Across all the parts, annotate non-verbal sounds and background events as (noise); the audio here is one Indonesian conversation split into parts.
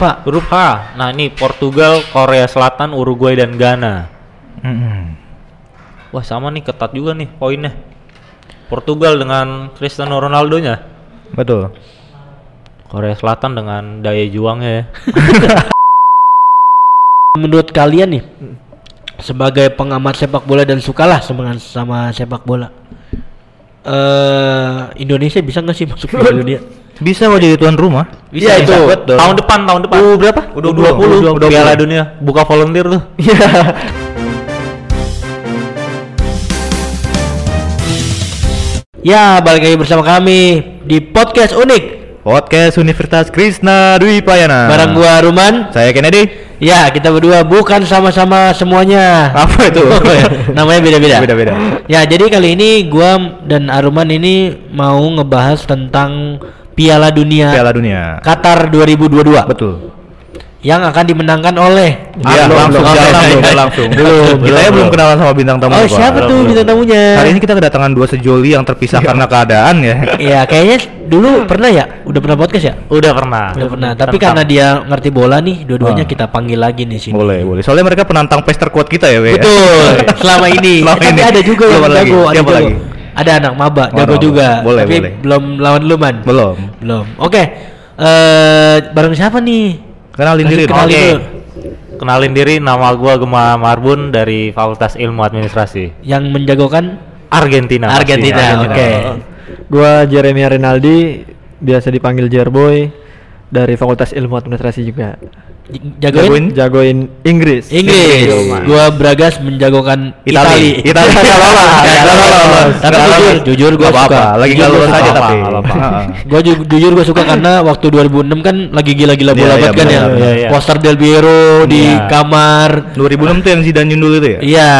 Pak? Huruf H. Nah, ini Portugal, Korea Selatan, Uruguay dan Ghana. Mm-mm. Wah, sama nih ketat juga nih poinnya. Portugal dengan Cristiano Ronaldo-nya. Betul. Korea Selatan dengan daya juangnya ya. (laughs) Menurut kalian nih sebagai pengamat sepak bola dan sukalah sama sama sepak bola. Eh Indonesia bisa nggak sih masuk Piala Dunia? (laughs) Bisa kok jadi tuan rumah. Bisa Iya, itu. Betul. Tahun depan, tahun depan. U berapa? U20, U20. Piala Dunia. Buka volunteer tuh. (laughs) Ya, balik lagi bersama kami di podcast unik Podcast Universitas Krishna Dwi Payana. bareng gua Ruman. Saya Kennedy. Ya, kita berdua bukan sama-sama semuanya. Apa itu? (laughs) Namanya (laughs) beda-beda. Beda-beda. Ya, jadi kali ini gua dan Aruman ini mau ngebahas tentang Piala Dunia Piala Dunia. Qatar 2022 Betul. yang akan dimenangkan oleh Iya, Belum, langsung belum. jalan Belum. langsung. (laughs) Belum, Kita ya belum. belum kenalan sama bintang tamu. Oh, Pak. siapa tuh bintang tamunya? Hari ini kita kedatangan dua sejoli yang terpisah karena keadaan ya. (laughs) Iya, kayaknya dulu pernah ya? Udah pernah podcast ya? Udah pernah. Udah pernah. Tapi Tentang- karena dia ngerti bola nih, dua-duanya Ah. kita panggil lagi nih sini. Boleh, boleh. Soalnya mereka penantang pes terkuat kita ya, Wei. Betul. (laughs) Selama ini. Selama Eh, tapi ini. ada juga yang jago, ada lagi? Ada anak maba, Oh, jago juga. Boleh, tapi boleh. belum lawan lu man. Belum. Belum. Oke. Eh bareng siapa nih? Kenalin Kasih diri. kenalin Oke. dulu. Kenalin diri, nama gua Gema Marbun dari Fakultas Ilmu Administrasi Yang menjagokan Argentina. Argentina. Oke. Gua Jeremy Rinaldi, biasa dipanggil Jerboy dari Fakultas Ilmu Administrasi juga. J- Jagoin Jagoin Inggris. Inggris. Inggris. Gua Bragas menjagokan Itali. Itali. Itali nggak lolos. (laughs) Nggak Nggak lolos. Tapi jujur, (laughs) jujur gua suka. Lagi Jujur nggak gua lolos aja tapi. Gua ju- jujur gue suka karena waktu 2006 kan lagi gila-gila bola Iya, banget iya, kan ya. iya. Poster Del Piero di kamar. 2006 tuh yang Zidane dulu itu ya? Iya,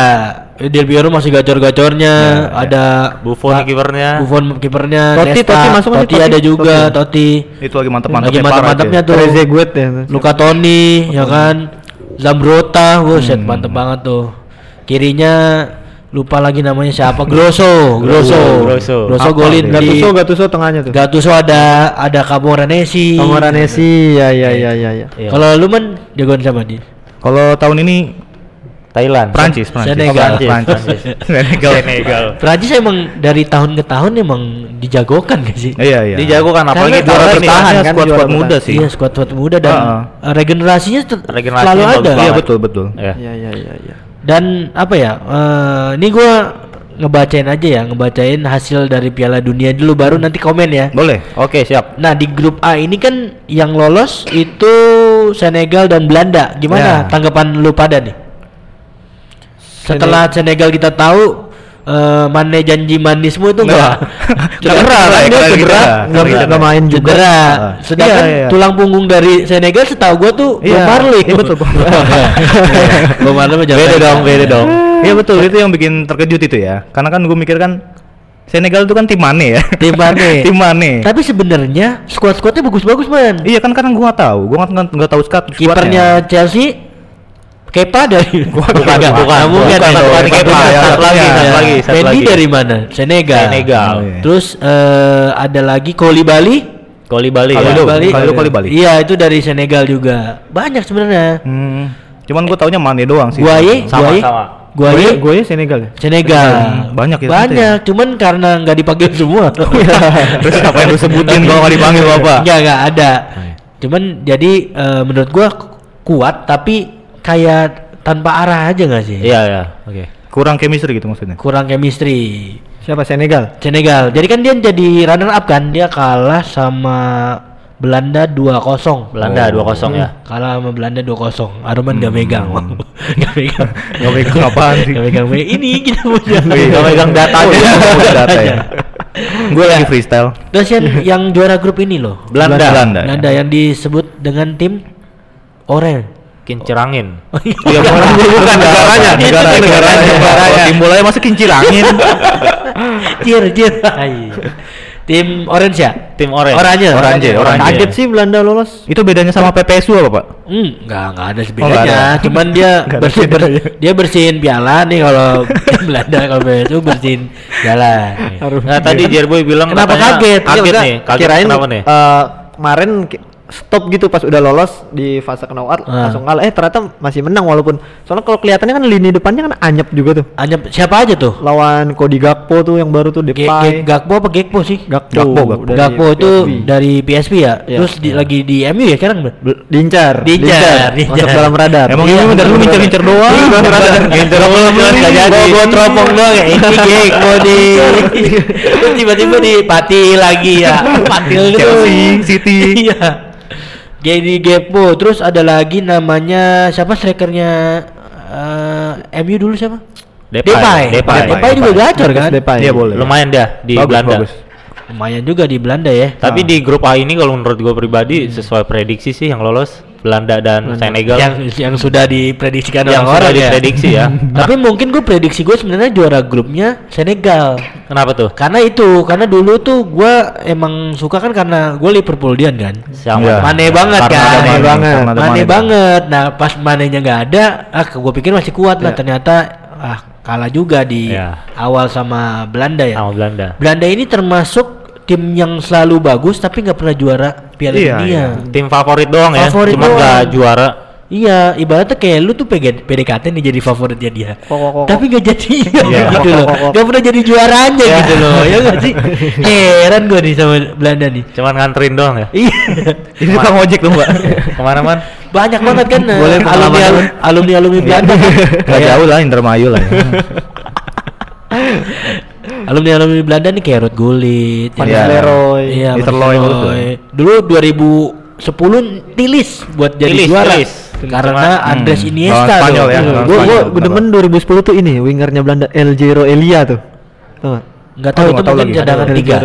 Del Piero masih gacor-gacornya, Iya, iya. ada Buffon Pak- kipernya. Buffon kipernya, Totti, Nesta, Totti masuk Totti Totti? ada juga, Totti. Totti. Itu lagi Lagi mantep-mantepnya mantap-mantapnya tuh. Trezeguet ya. Luka Toni, ya kan. Zambrota, buset mantep banget tuh. Kirinya lupa lagi namanya siapa? Grosso, Grosso. Grosso. Grosso golin Gattuso, Gattuso tengahnya tuh. Gattuso ada ada Camoranesi. Camoranesi, ya ya ya ya ya. Iya. Kalau lu man jagoan sama dia? Kalau tahun ini Thailand. Prancis, Prancis. Senegal. Oh, Prancis. (laughs) Senegal. Senegal. Prancis emang dari tahun ke tahun emang dijagokan gak sih? Iya, iya. Dijagokan apalagi Karena juara bertahan Bertahan kan. squad-squad juara muda sih. Iya squad squad muda dan uh, regenerasinya Regenerasinya selalu bagus ada. Iya, betul, betul. Ya. Ya ya ya ya. Dan apa ya? eh, ini gua ngebacain aja ya, ngebacain hasil dari Piala Dunia dulu baru nanti komen ya. Boleh. Oke, siap. Nah di grup A ini kan yang lolos itu Senegal dan Belanda. Gimana Ya. tanggapan lu pada nih? Setelah Senegal kita tahu eh Mane janji manismu itu enggak (laughs) Cedera lah ya, Dia cedera kita. nggak Keren kita. nggak main juga. cedera Ah. sedangkan Iya, iya. tulang punggung dari Senegal setahu gua tuh Iya, Bob Marley iya, betul, Bob Marley (laughs) mah jangan Beda dong, beda dong. (laughs) Iya betul, itu yang bikin terkejut itu ya. Karena kan gue mikir kan Senegal itu kan tim Mane ya. Tim Mane. tim Mane. tapi sebenarnya squad squadnya bagus-bagus man Iya kan karena gua nggak tahu, gua nggak nggak tahu squad. kipernya Chelsea Kepa dari Bukan, bukan, Nggak bukan, bukan, ya. bukan Kepa, Bukan. satu lagi, Ya. satu lagi, satu Mendy lagi. dari mana? Senegal. Senegal. Oh, iya. Terus eh, ada lagi Kolibali. Koli Bali ya. Kalidou. Kalidou Koulibaly. Iya, itu dari Senegal juga. Banyak sebenarnya. Hmm. Cuman gua taunya Mane doang sih. Guaye, Sama, Guaye. sama. Guaye, Gue ya Senegal ya. Senegal. Hmm, banyak ya Banyak, cuman karena nggak dipanggil semua. (laughs) Terus apa yang lu sebutin kalau nggak dipanggil apa? Enggak, enggak ada. Cuman jadi eh, menurut gua ku- kuat tapi kayak tanpa arah aja nggak sih? Iya, iya. Oke. Kurang chemistry gitu maksudnya. Kurang chemistry. Siapa Senegal? Senegal. Jadi kan dia jadi runner up kan, dia kalah sama Belanda 2-0. Belanda Oh. 2-0 ya. Kalah sama Belanda 2-0. Aruman gak megang. (laughs) gak megang. Nggak megang apaan sih? Gak megang. me- Ini kita punya. Nggak megang datanya. Oh, iya. Punya data ya. (laughs) Gue lagi freestyle. Terus yang, yang juara grup ini loh. Belanda. Belanda. Belanda yang disebut dengan tim Orange. Kincerangin. (laughs) Iya, bukan bukan negaranya, Itu negara negaranya. negaranya. Kalau tim bolanya masih kincilangin. (laughs) Jir, jir. Hai. tim Orange ya? Tim Orange. Oranye. Oranye, oranye. Kaget sih Belanda lolos. Itu bedanya sama PPSU apa, Pak? Hmm, enggak, enggak ada sebedanya. ada. Cuman dia (laughs) bersih, ber- bedanya. dia bersihin piala nih kalau Belanda kalau BSU bersihin piala. Nah, tadi Jerboy bilang Kenapa katanya kaget? Kaget Iya, nih. Kaget kirain kenapa nih? eh, kemarin stop gitu pas udah lolos di fase knockout Ah. langsung kalah. Eh ternyata masih menang walaupun soalnya kalau kelihatannya kan lini depannya kan anyep juga tuh. Hanya siapa aja tuh? Lawan Cody Gakpo tuh yang baru tuh Depay. Ge- Gakpo apa Gekpo sih? Gakpo, Gakpo, Gakpo. dari Gakpo itu dari PSV ya. Iya. Terus di, lagi di MU ya sekarang. Diincar, Diincar, masuk dalam radar. Emang Iya, ini dari lu bener. mincer-mincer doang. Iya, bener, bener. Ngincer doang, nggak jadi. Gua, teropong doang ya. Ini Gekpo di. Tiba-tiba di Pati lagi ya. Patil. Chelsea, City. Iya. Jadi Gekpo. Terus ada lagi namanya siapa strikernya eh, MU dulu siapa? Depay. Depay. Depay. Depay juga gacor kan? Depay. Iya boleh. Lumayan dah di Bagus, Belanda. bagus. Lumayan juga di Belanda ya. Tapi di grup A ini kalau menurut gue pribadi sesuai prediksi sih yang lolos Belanda dan Senegal yang yang sudah diprediksikan yang sudah orang-orang ya. diprediksi ya. (laughs) Tapi mungkin gue prediksi gue sebenarnya juara grupnya Senegal. Kenapa tuh? Karena itu, karena dulu tuh gue emang suka kan karena gue Liverpool Liverpoolian kan. Sama. Iya. Mane banget Karena kan. Mane banget. Mane Mane banget. Nah pas manenya nggak ada, ah gue pikir masih kuat lah. Iya. Ternyata ah kalah juga di Iya. awal sama Belanda ya. Sama Belanda. Belanda ini termasuk tim yang selalu bagus tapi nggak pernah juara Piala Iya, Dunia. iya. Tim favorit doang ya, Favorit cuma doang. nggak juara. Iya, ibaratnya kayak lu tuh PG, PDKT nih jadi favoritnya dia. Kok, kok, kok, Tapi gak jadi (laughs) Iya. gitu loh. Gak pernah jadi juaranya gitu loh. Ya gak sih? (laughs) Heran gue nih sama Belanda nih. Cuman nganterin doang ya. Iya. (laughs) Ini tukang ojek tuh mbak. Ke mana man? Banyak banget kan eh, Boleh alumni alumni alumni Belanda. kan. Gak jauh lah Indramayu lah. Ya. alumni alumni Belanda nih kayak Ruud Gullit, Van ya. Iya, Peter Van Loy Nistelrooy. Dulu 2010 tilis buat jadi Tilis, juara. tilis. Karena Hmm. Andres Iniesta Spanyol tuh. ya, Iya. lawan Gue gue demen 2010 tuh ini wingernya Belanda El Giro Elia tuh. Gak? Enggak tahu Aduh, itu mungkin cadangan Aduh, tiga.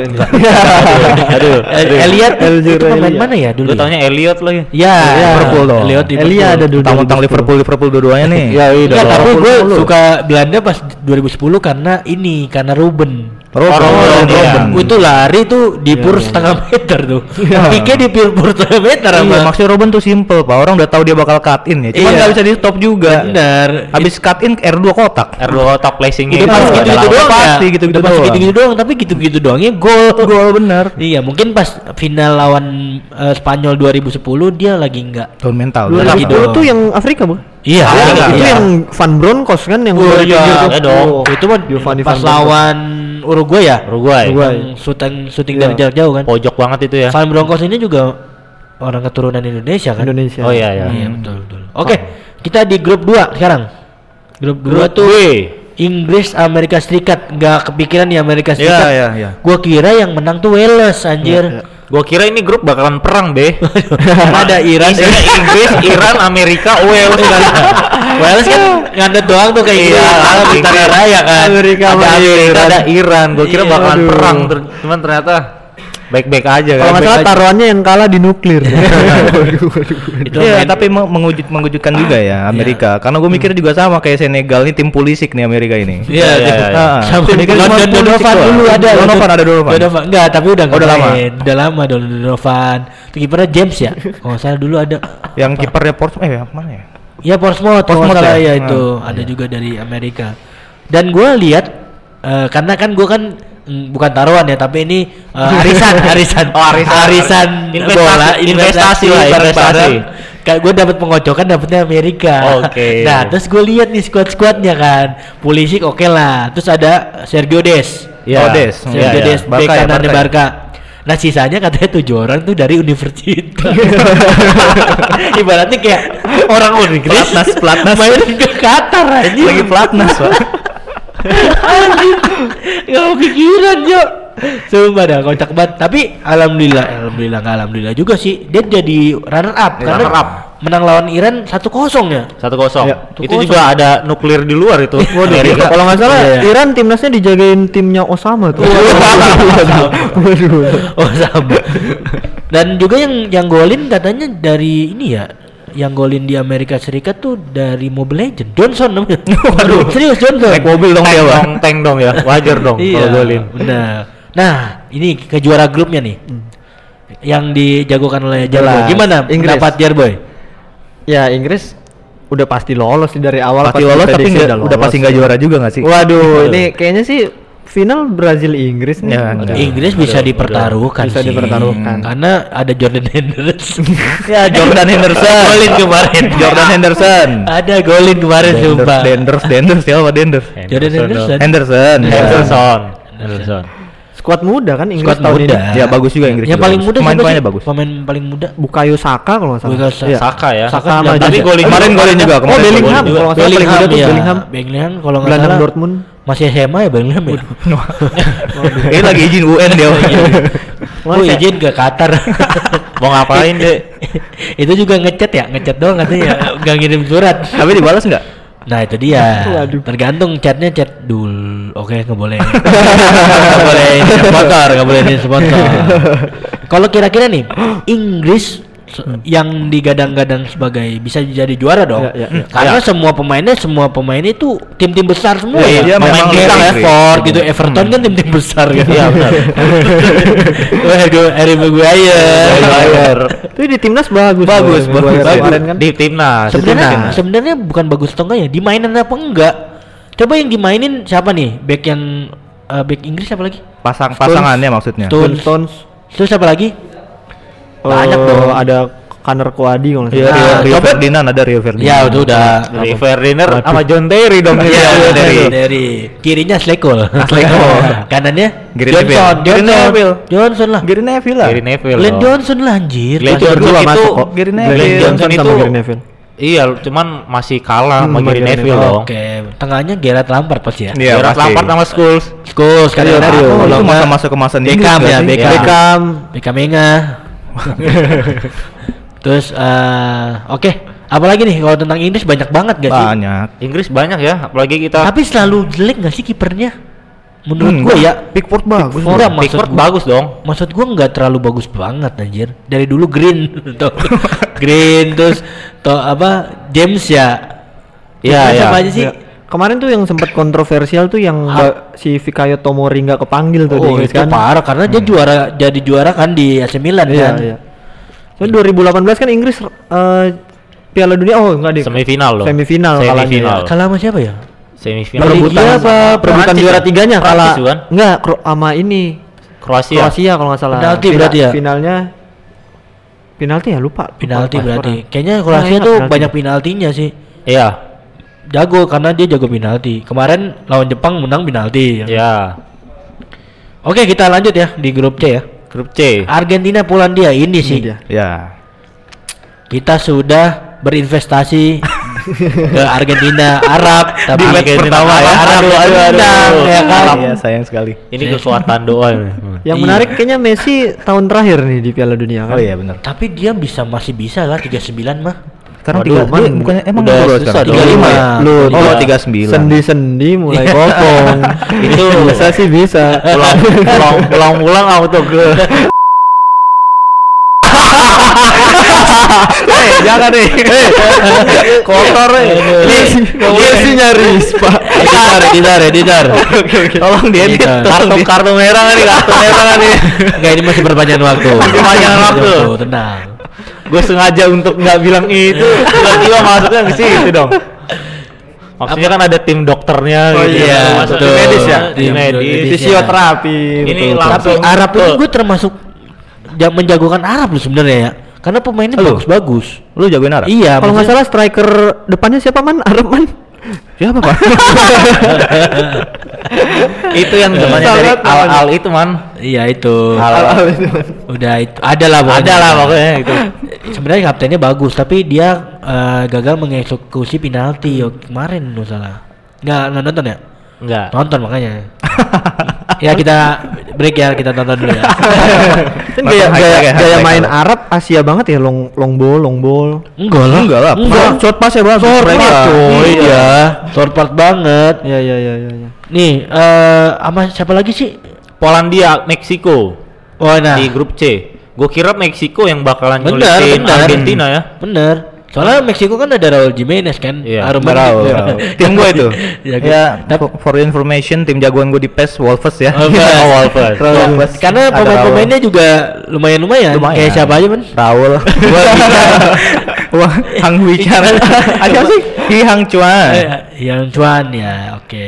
Aduh, (laughs) El- Elliot El itu pemain mana ya dulu? Lu taunya Elliot lagi. Ya, Liverpool dong. Elliot. Elia ada dulu. Tentang 2010. Liverpool Liverpool dua-duanya nih. Ya, iya. Enggak, tapi gue suka Belanda pas 2010 karena ini karena Ruben. Robben, Oh, Robben, iya. Robben. Oh, itu lari tuh di pur setengah meter tuh. (laughs) Pique di pur pur setengah meter Iya, sama. maksudnya Robben tuh simple, Pak. Orang udah tahu dia bakal cut in ya. Cuma Iya. nggak bisa di stop juga. Bener. Habis cut in R2 kotak. R2 otak placingnya Udah itu pas Iya, gitu-gitu udah doang pasti ya. gitu-gitu Udah pas doang. gitu-gitu doang, tapi gitu-gitu doangnya gol. Gol bener. Iya, mungkin pas final lawan eh, Spanyol 2010 dia lagi enggak. Tahun mental. Bener. lagi 2010 dong. tuh yang Afrika bu? Iya, Ah, Ya, iya, itu iya. yang Van Bronckhorst kan yang Oh, iya, dong. Oh. itu mah pas lawan Uruguay ya. Uruguay. Uruguay. Yang syuting syuting Iya. dari jarak jauh kan. Pojok banget itu ya. Van Bronckhorst ini juga orang keturunan Indonesia kan. Indonesia. Oh iya iya. Iya betul betul. Oke, kita di grup 2 sekarang. Grup 2 tuh B. Inggris Amerika Serikat nggak kepikiran nih Amerika Serikat. iya, iya. Gua kira yang menang tuh Wales anjir. Iya, Gua kira ini grup bakalan perang, Be. (laughs) Ada Iran Isinya Inggris, Iran, Amerika, Wales (laughs) kan. Wales kan ngandet doang tuh kayak gitu. Iya, di Inggris. raya kan. Amerika ada Amerika, Iran. ada Iran. Gua kira Iya, bakalan aduh. perang, cuman ternyata baik-baik aja Kalau kan. nggak salah taruhannya yang kalah di nuklir. (laughs) Itu Iya, main- tapi me- mengujud mengejutkan juga ya Amerika. Karena gue mikir juga sama kayak Senegal ini tim pulisik nih Amerika ini. Iya, Iya, iya, iya. Ah, Sama Ini kan cuma Donovan dulu ada. Donovan ada Donovan. Enggak, tapi udah udah lama? Udah lama Donovan. Itu kipernya James ya. Oh, saya dulu ada. Yang kipernya Portsmouth eh mana ya? Ya Portsmouth, kalau Portsmouth salah ya? ya itu Ah, ada juga dari Amerika. Dan gue lihat eh, karena kan gue kan mm, bukan taruhan ya, tapi ini eh, arisan, (laughs) arisan, Oh, arisan. arisan Investasi, bola, investasi lah, bareng-bareng. investasi. Kayak gue dapat pengocokan dapetnya Amerika. Oke. (laughs) Nah terus gue lihat nih squad-squadnya kan, Pulisic oke lah. Terus ada Sergio Des. Iya. Oh, Des. Sergio Iya, iya. Des, Barca bek ya, kanannya Barca ya? Barca. Nah sisanya katanya tujuh orang tuh dari universitas. (laughs) Ibaratnya kayak orang Inggris Pelatnas, pelatnas. main ke Qatar aja. Lagi pelatnas, Pak. Anjir. Gak kepikiran Jo. Sumpah dah kocak banget. Tapi alhamdulillah, alhamdulillah alhamdulillah juga sih. Dia jadi runner up karena runner up. menang lawan Iran 1-0 ya. Satu kosong. Iya, satu itu kosong. juga ada nuklir di luar itu. (laughs) Amerika. Kalau nggak salah Iya. Iran timnasnya dijagain timnya Osama tuh. Waduh. Oh sama. Dan juga yang yang golin katanya dari ini ya, yang golin di Amerika Serikat tuh dari Mobile Legend, Johnson namanya. (laughs) Waduh, serius Johnson. Naik mobil dong Tank dia, dong, tank dong ya. Wajar dong Iya, kalau golin. Benar. Nah, ini ke juara grupnya nih. Yang dijagokan oleh. Jelas. Gimana Inggris. pendapat Jarboy? Ya Inggris udah pasti lolos sih dari awal Pasti pas lolos tapi nggak udah pasti nggak juara juga nggak sih? Waduh, ini kayaknya sih final Brazil Inggris nih. Ya, enggak. Inggris bisa dipertaruhkan Bisa sih. dipertaruhkan. Karena ada Jordan Henderson. (laughs) Ya Jordan Henderson. golin kemarin. Jordan Henderson. ada golin kemarin sumpah. Denders, Denders, siapa Denders? Jordan Henderson. Henderson. Ya. Henderson. Henderson. Skuad muda kan Inggris Skuad tahun muda. ini. Ya bagus juga Inggris. Yang paling muda siapa Pemain-pemainnya sih? bagus. Pemain paling muda. Bukayo Saka kalau nggak salah. Bukayo Saka. Iya. Saka ya. Saka Saka Tapi golin Kemarin juga. golin juga Oh kemarin. Bellingham golin juga. kalau nggak salah paling muda tuh ya. Bellingham. Bellingham kalau nggak Gelandang salah. Dortmund. Masih SMA ya Bellingham ya? Ini lagi izin UN dia. Oh izin ke Qatar. (laughs) Mau ngapain deh? itu juga ngechat ya, ngechat doang katanya, nggak ngirim surat. Tapi dibalas enggak? Nah itu dia. Waduh. Tergantung chatnya chat dul. Oke nggak boleh. (laughs) Nggak boleh sponsor, nggak boleh ini sponsor. (laughs) Kalau kira-kira nih Inggris se- yang digadang-gadang sebagai bisa jadi juara dong. Ya, ya, ya. Karena semua pemainnya semua pemain itu tim-tim besar semua. Iya, dia pemain memang bintang Inggris. Brentford gitu, Everton kan tim-tim besar kan. Iya, benar. (laughs) Harry Maguire. Itu di timnas bagus. Bagus, bagus, kan. Di timnas. Sebenarnya sebenarnya bukan bagus atau enggak ya, dimainin apa enggak? Coba yang dimainin siapa nih? Back yang eh, back Inggris siapa lagi? Pasang pasangannya maksudnya. Stones. Stones. Terus siapa lagi? Banyak Eh, dong. Ada Kaner Kuadi kalau nggak Iya, salah. Rio, Nah, Rio Ferdinand ada Rio Ferdinand. Ya itu udah. Rio Ferdinand sama John Terry dong. Iya, Iya, dari- dari kirinya Slekol. (laughs) Kanannya Gary Johnson, Johnson, Neville. Johnson lah. Gary Neville lah. Gary Neville. Glenn. Johnson lah anjir. Glenn Johnson itu. Gary Glenn Neville. Johnson Johnson sama itu- Gary Neville. Iya, cuman masih kalah Hmm, sama Gary Neville dong. Oke, tengahnya Gerard Lampard pasti ya. Iya, Gerard. Lampard sama Scholes. Scholes kan Iya. Oh, Kalau itu masa-masa kemasan Beckham ya. Beckham. Beckham. Beckham Enga. (laughs) Terus eh oke, apalagi nih kalau tentang Inggris banyak banget gak sih? Banyak. Inggris banyak ya, apalagi kita Tapi selalu jelek gak sih kipernya? Menurut Hmm, gua ya. Pickford bagus. Pickford. Enggak, maksud Pickford gua- bagus dong. Maksud gua nggak terlalu bagus banget anjir. Dari dulu Green (laughs) tuh. Green terus to apa James ya. Iya, iya. Siapa aja sih? Ya. Kemarin tuh yang sempat kontroversial tuh yang Ha- si Fikayo Tomori nggak kepanggil tuh di Oh Inggris itu kan. parah karena dia juara jadi juara kan di AC Milan Iya, kan. iya. So 2018 kan Inggris eh, Piala Dunia oh enggak deh. Semifinal loh. Semifinal Semifinal. Kalah sama siapa ya? Semifinal. Perebutan apa? Perebutan juara ya? tiganya kalah. bukan? Enggak, Kro- sama ini Kroasia. Kroasia kalau nggak salah. Penalti Final- berarti ya? Finalnya penalti ya lupa. Penalti berarti. Kayaknya Kroasia ingat tuh penalti. banyak penaltinya sih. Iya. Jago karena dia jago penalti. Kemarin lawan Jepang menang penalti. Iya. Oke, kita lanjut ya di grup C ya. Grup C. Argentina Polandia ini Ini sih. dia. Ya. Kita sudah berinvestasi ke Argentina Arab (laughs) tapi Di match Argentina pertama ya. Arab Aduh, aduh, undang, aduh. ya kan. Iya, sayang sekali. Ini kekuatan doa ini. (laughs) Yang Iya. menarik kayaknya Messi tahun terakhir nih di Piala Dunia kan. Oh iya benar. Tapi dia bisa masih bisa lah 39 mah. Sekarang tiga, man, dia bukannya emang udah susah dong. 35 ya? Lu Oh, dia 39. Sendi-sendi mulai kokong. (laughs) Itu bisa sih bisa. pulang pulang pulang pulang auto ke (laughs) Eh, jangan nih. kotor eh. Messi, Messi nyaris, Pak. Editor, editor, editor. Tolong. Editor. kartu kartu merah nih kartu merah nih Enggak ini masih perpanjangan waktu. Perpanjangan waktu. tenang. Gue sengaja untuk nggak bilang itu (laughs) tiba-tiba masuknya ke situ (laughs) dong maksudnya kan ada tim dokternya Oh gitu iya, masuk betul. tim medis ya Tim tim medis. Fisioterapi. Ini betul. langsung- Tapi Arab itu gue termasuk ja- menjagokan Arab loh sebenarnya ya. Karena pemainnya bagus-bagus. Lu jagoin Arab? Iya, Kalau nggak salah striker depannya siapa man? Arab man? Siapa, Pak? (laughs) itu yang zamannya dari al al itu man Iya itu. al Arab itu, Man. Udah itu ada lah pokoknya. ada lah pokoknya itu Sebenarnya kaptennya bagus tapi dia eh, gagal mengeksekusi penalti kemarin no salah. Nggak, nggak nonton ya? enggak Nonton makanya. (laughs) ya kita break ya kita tonton dulu ya. (laughs) Kan gaya, gaya, ya, gaya tech main kalau. Arab Asia banget ya long long ball long ball. Enggak lah. Enggak lah. Enggak. Short pass ya, Bang. Short part coy Iya. dia. Short part banget. Ya ya ya ya. ya. Nih, eh sama siapa lagi sih? Polandia Meksiko Oh nah. di grup C gue kira Meksiko yang bakalan nyulitin benar. Argentina ya Bener. Soalnya Meksiko kan ada Raul Jimenez kan. Iya, Aruman Raul, gitu. Raul. (laughs) tim gue itu. (laughs) ya, ya, Tapi for- for information, tim jagoan gue di PES Wolves ya. Wolves. Oh, Wolves. Ya, (laughs) Wolves. karena Ada pemain-pemainnya juga lumayan-lumayan. Lumayan. Kayak siapa aja, Man? Raul. Wah, Hang Huichan. Ada sih? Hi Hang Chuan. Yang cuan ya, oke.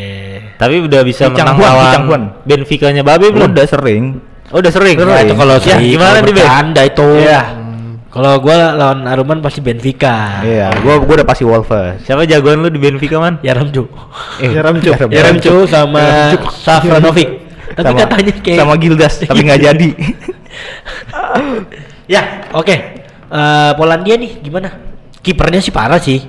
Tapi udah bisa menang lawan. Benfica-nya Babe belum? Udah sering. Oh, udah sering. Sering. Nah, itu kalau Ya, sih gimana nih, Be? Bercanda itu. Iya. Kalau gua lawan Aruman pasti Benfica. Iya, gua gua udah pasti Wolves. Siapa jagoan lu di Benfica, Man? Ya Ramju. Eh, Yaramchuk. Yaramchu sama Safranovic. Tapi sama, katanya kayak sama Gildas tapi nggak (laughs) jadi. Ya, oke. Eh, Polandia nih gimana? Kipernya sih parah sih.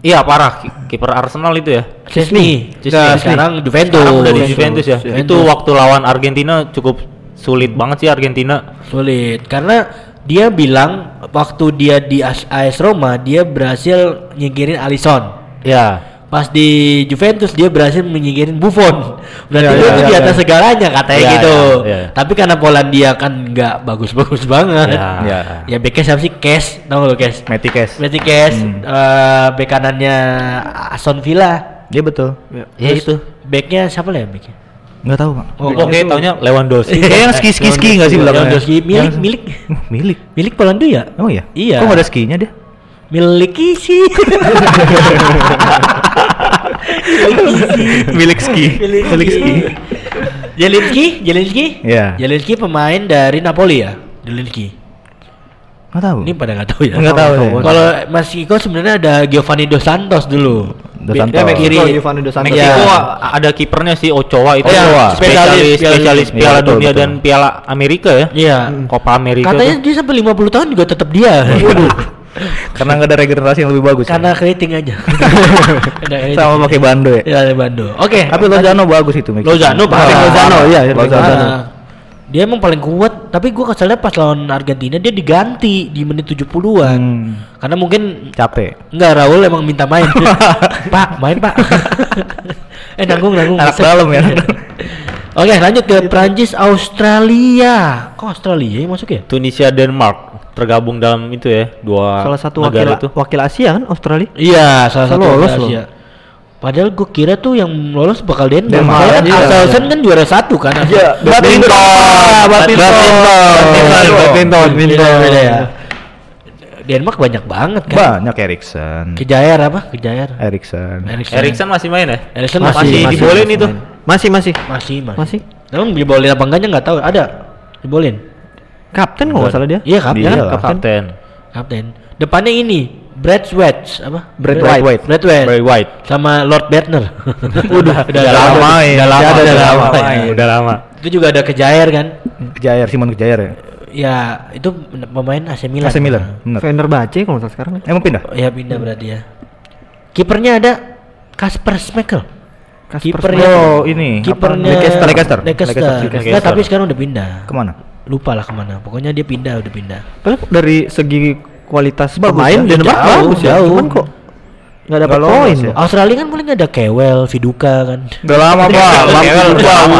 Iya, parah. Ki- Kiper Arsenal itu ya. Chesney. Nggak, sekarang Juventus. Sekarang udah di Juventus ya. Juventus. Itu waktu lawan Argentina cukup sulit banget sih Argentina. sulit karena dia bilang waktu dia di AS Roma dia berhasil nyingkirin Alisson. Ya. Pas di Juventus dia berhasil menyingkirin Buffon. Berarti Ya, dia ya, ya, di ya. atas segalanya katanya Ya, gitu. ya, ya. Tapi karena Polandia kan nggak bagus-bagus (laughs) banget. Ya. Ya. Ya backnya siapa sih? Cash, tau lo Cash? Matty Cash. Berarti Cash, Hmm. eh, back kanannya Aston Villa. Dia betul. Ya Terus itu. Backnya siapa lah ya backnya? Nggak tahu, Pak. Oh, Oke, taunya Lewandowski. Kayak (laughs) yang ski-ski-ski nggak sih belakangnya? Lewandowski milik (laughs) milik milik. milik Polandia. Oh iya. Iya. Kok ada skinya dia? Miliki sih. (laughs) milik ski. milik ski. Jelinski, Jelinski. Iya. Jelinski pemain dari Napoli ya. Jelinski. Nggak tahu. Ini pada nggak tahu ya. Nggak tahu ya. Kalau Mas Iko sebenarnya ada Giovanni Dos Santos dulu. Dos Santos. ya, kiri. Oh, Giovanni Dos Santos. Meksiko Iya. a- ada kipernya si Ochoa itu Ochoa. spesialis Spesialis spesialis Piala- Piala Iya, betul, Dunia betul. dan Piala Amerika ya. Iya. Copa Amerika. Katanya tuh. dia sampai 50 tahun juga tetap dia. (laughs) Karena nggak ada regenerasi yang lebih bagus. ya? Karena keriting aja. (laughs) Sama pakai bando ya. Ya, Bando. Oke. Tapi Lozano bagus itu Meksiko. Lozano Ah, parah. Lozano, iya, Lozano. Dia emang paling kuat, tapi gua keselnya pas lawan Argentina dia diganti di menit 70-an. Hmm. Karena mungkin Capek. enggak Raul emang minta main. (laughs) pak, main, Pak. (laughs) eh nanggung nanggung. Anak dalam ya. Oke, lanjut ke Prancis Australia. Kok Australia yang masuk ya? Tunisia Denmark tergabung dalam itu ya dua Salah satu wakil negara itu. wakil Asia kan Australia. Iya, salah satu Lolos lolos loh. Padahal gue kira tuh yang lolos bakal Denmark. Denmark, kan iya. Axelsen kan juara satu kan. Iya, badminton. badminton. Badminton. Badminton. Beda, beda ya. Denmark banyak banget kan. Banyak Erikson. Kejair apa? Kejair. Erikson. Erikson masih main ya? Erikson masih, masih, masih, dibolehin itu. Masih masih. masih, masih. Masih. Emang dibolehin apa enggaknya nggak tahu. Ada dibolehin. Kapten kalau nggak salah dia. Iya kapten. Kapten. Kapten. Depannya ini Brad Sweats apa? Brad White. White. Brad White. Barry White. Sama Lord Bertner. (laughs) udah, Udah lama main. Udah lama, Udah udah lama lama, main. udah lama. Itu juga ada Kejair kan? Kejair, Simon Kejair ya. Ya, itu pemain AC Milan. AC Milan. Bener. Fenerbahce kalau nggak salah sekarang. Emang pindah? Ya pindah berarti ya. Kipernya ada Kasper Schmeichel. Kasper Kipernya Oh, ini. Kipernya Leicester. Leicester. Leicester. Tapi sekarang udah pindah. Ke mana? Lupa lah ke mana. Pokoknya dia pindah, udah pindah. Padahal dari segi kualitas Bagus pemain ya? Denmark Jauh, bagus ya. jauh. Cuman kok nggak dapat poin ya? Australia kan paling ada Kewell, Viduka kan. Udah lama, Pak. (laughs) Udah Viduka. lama.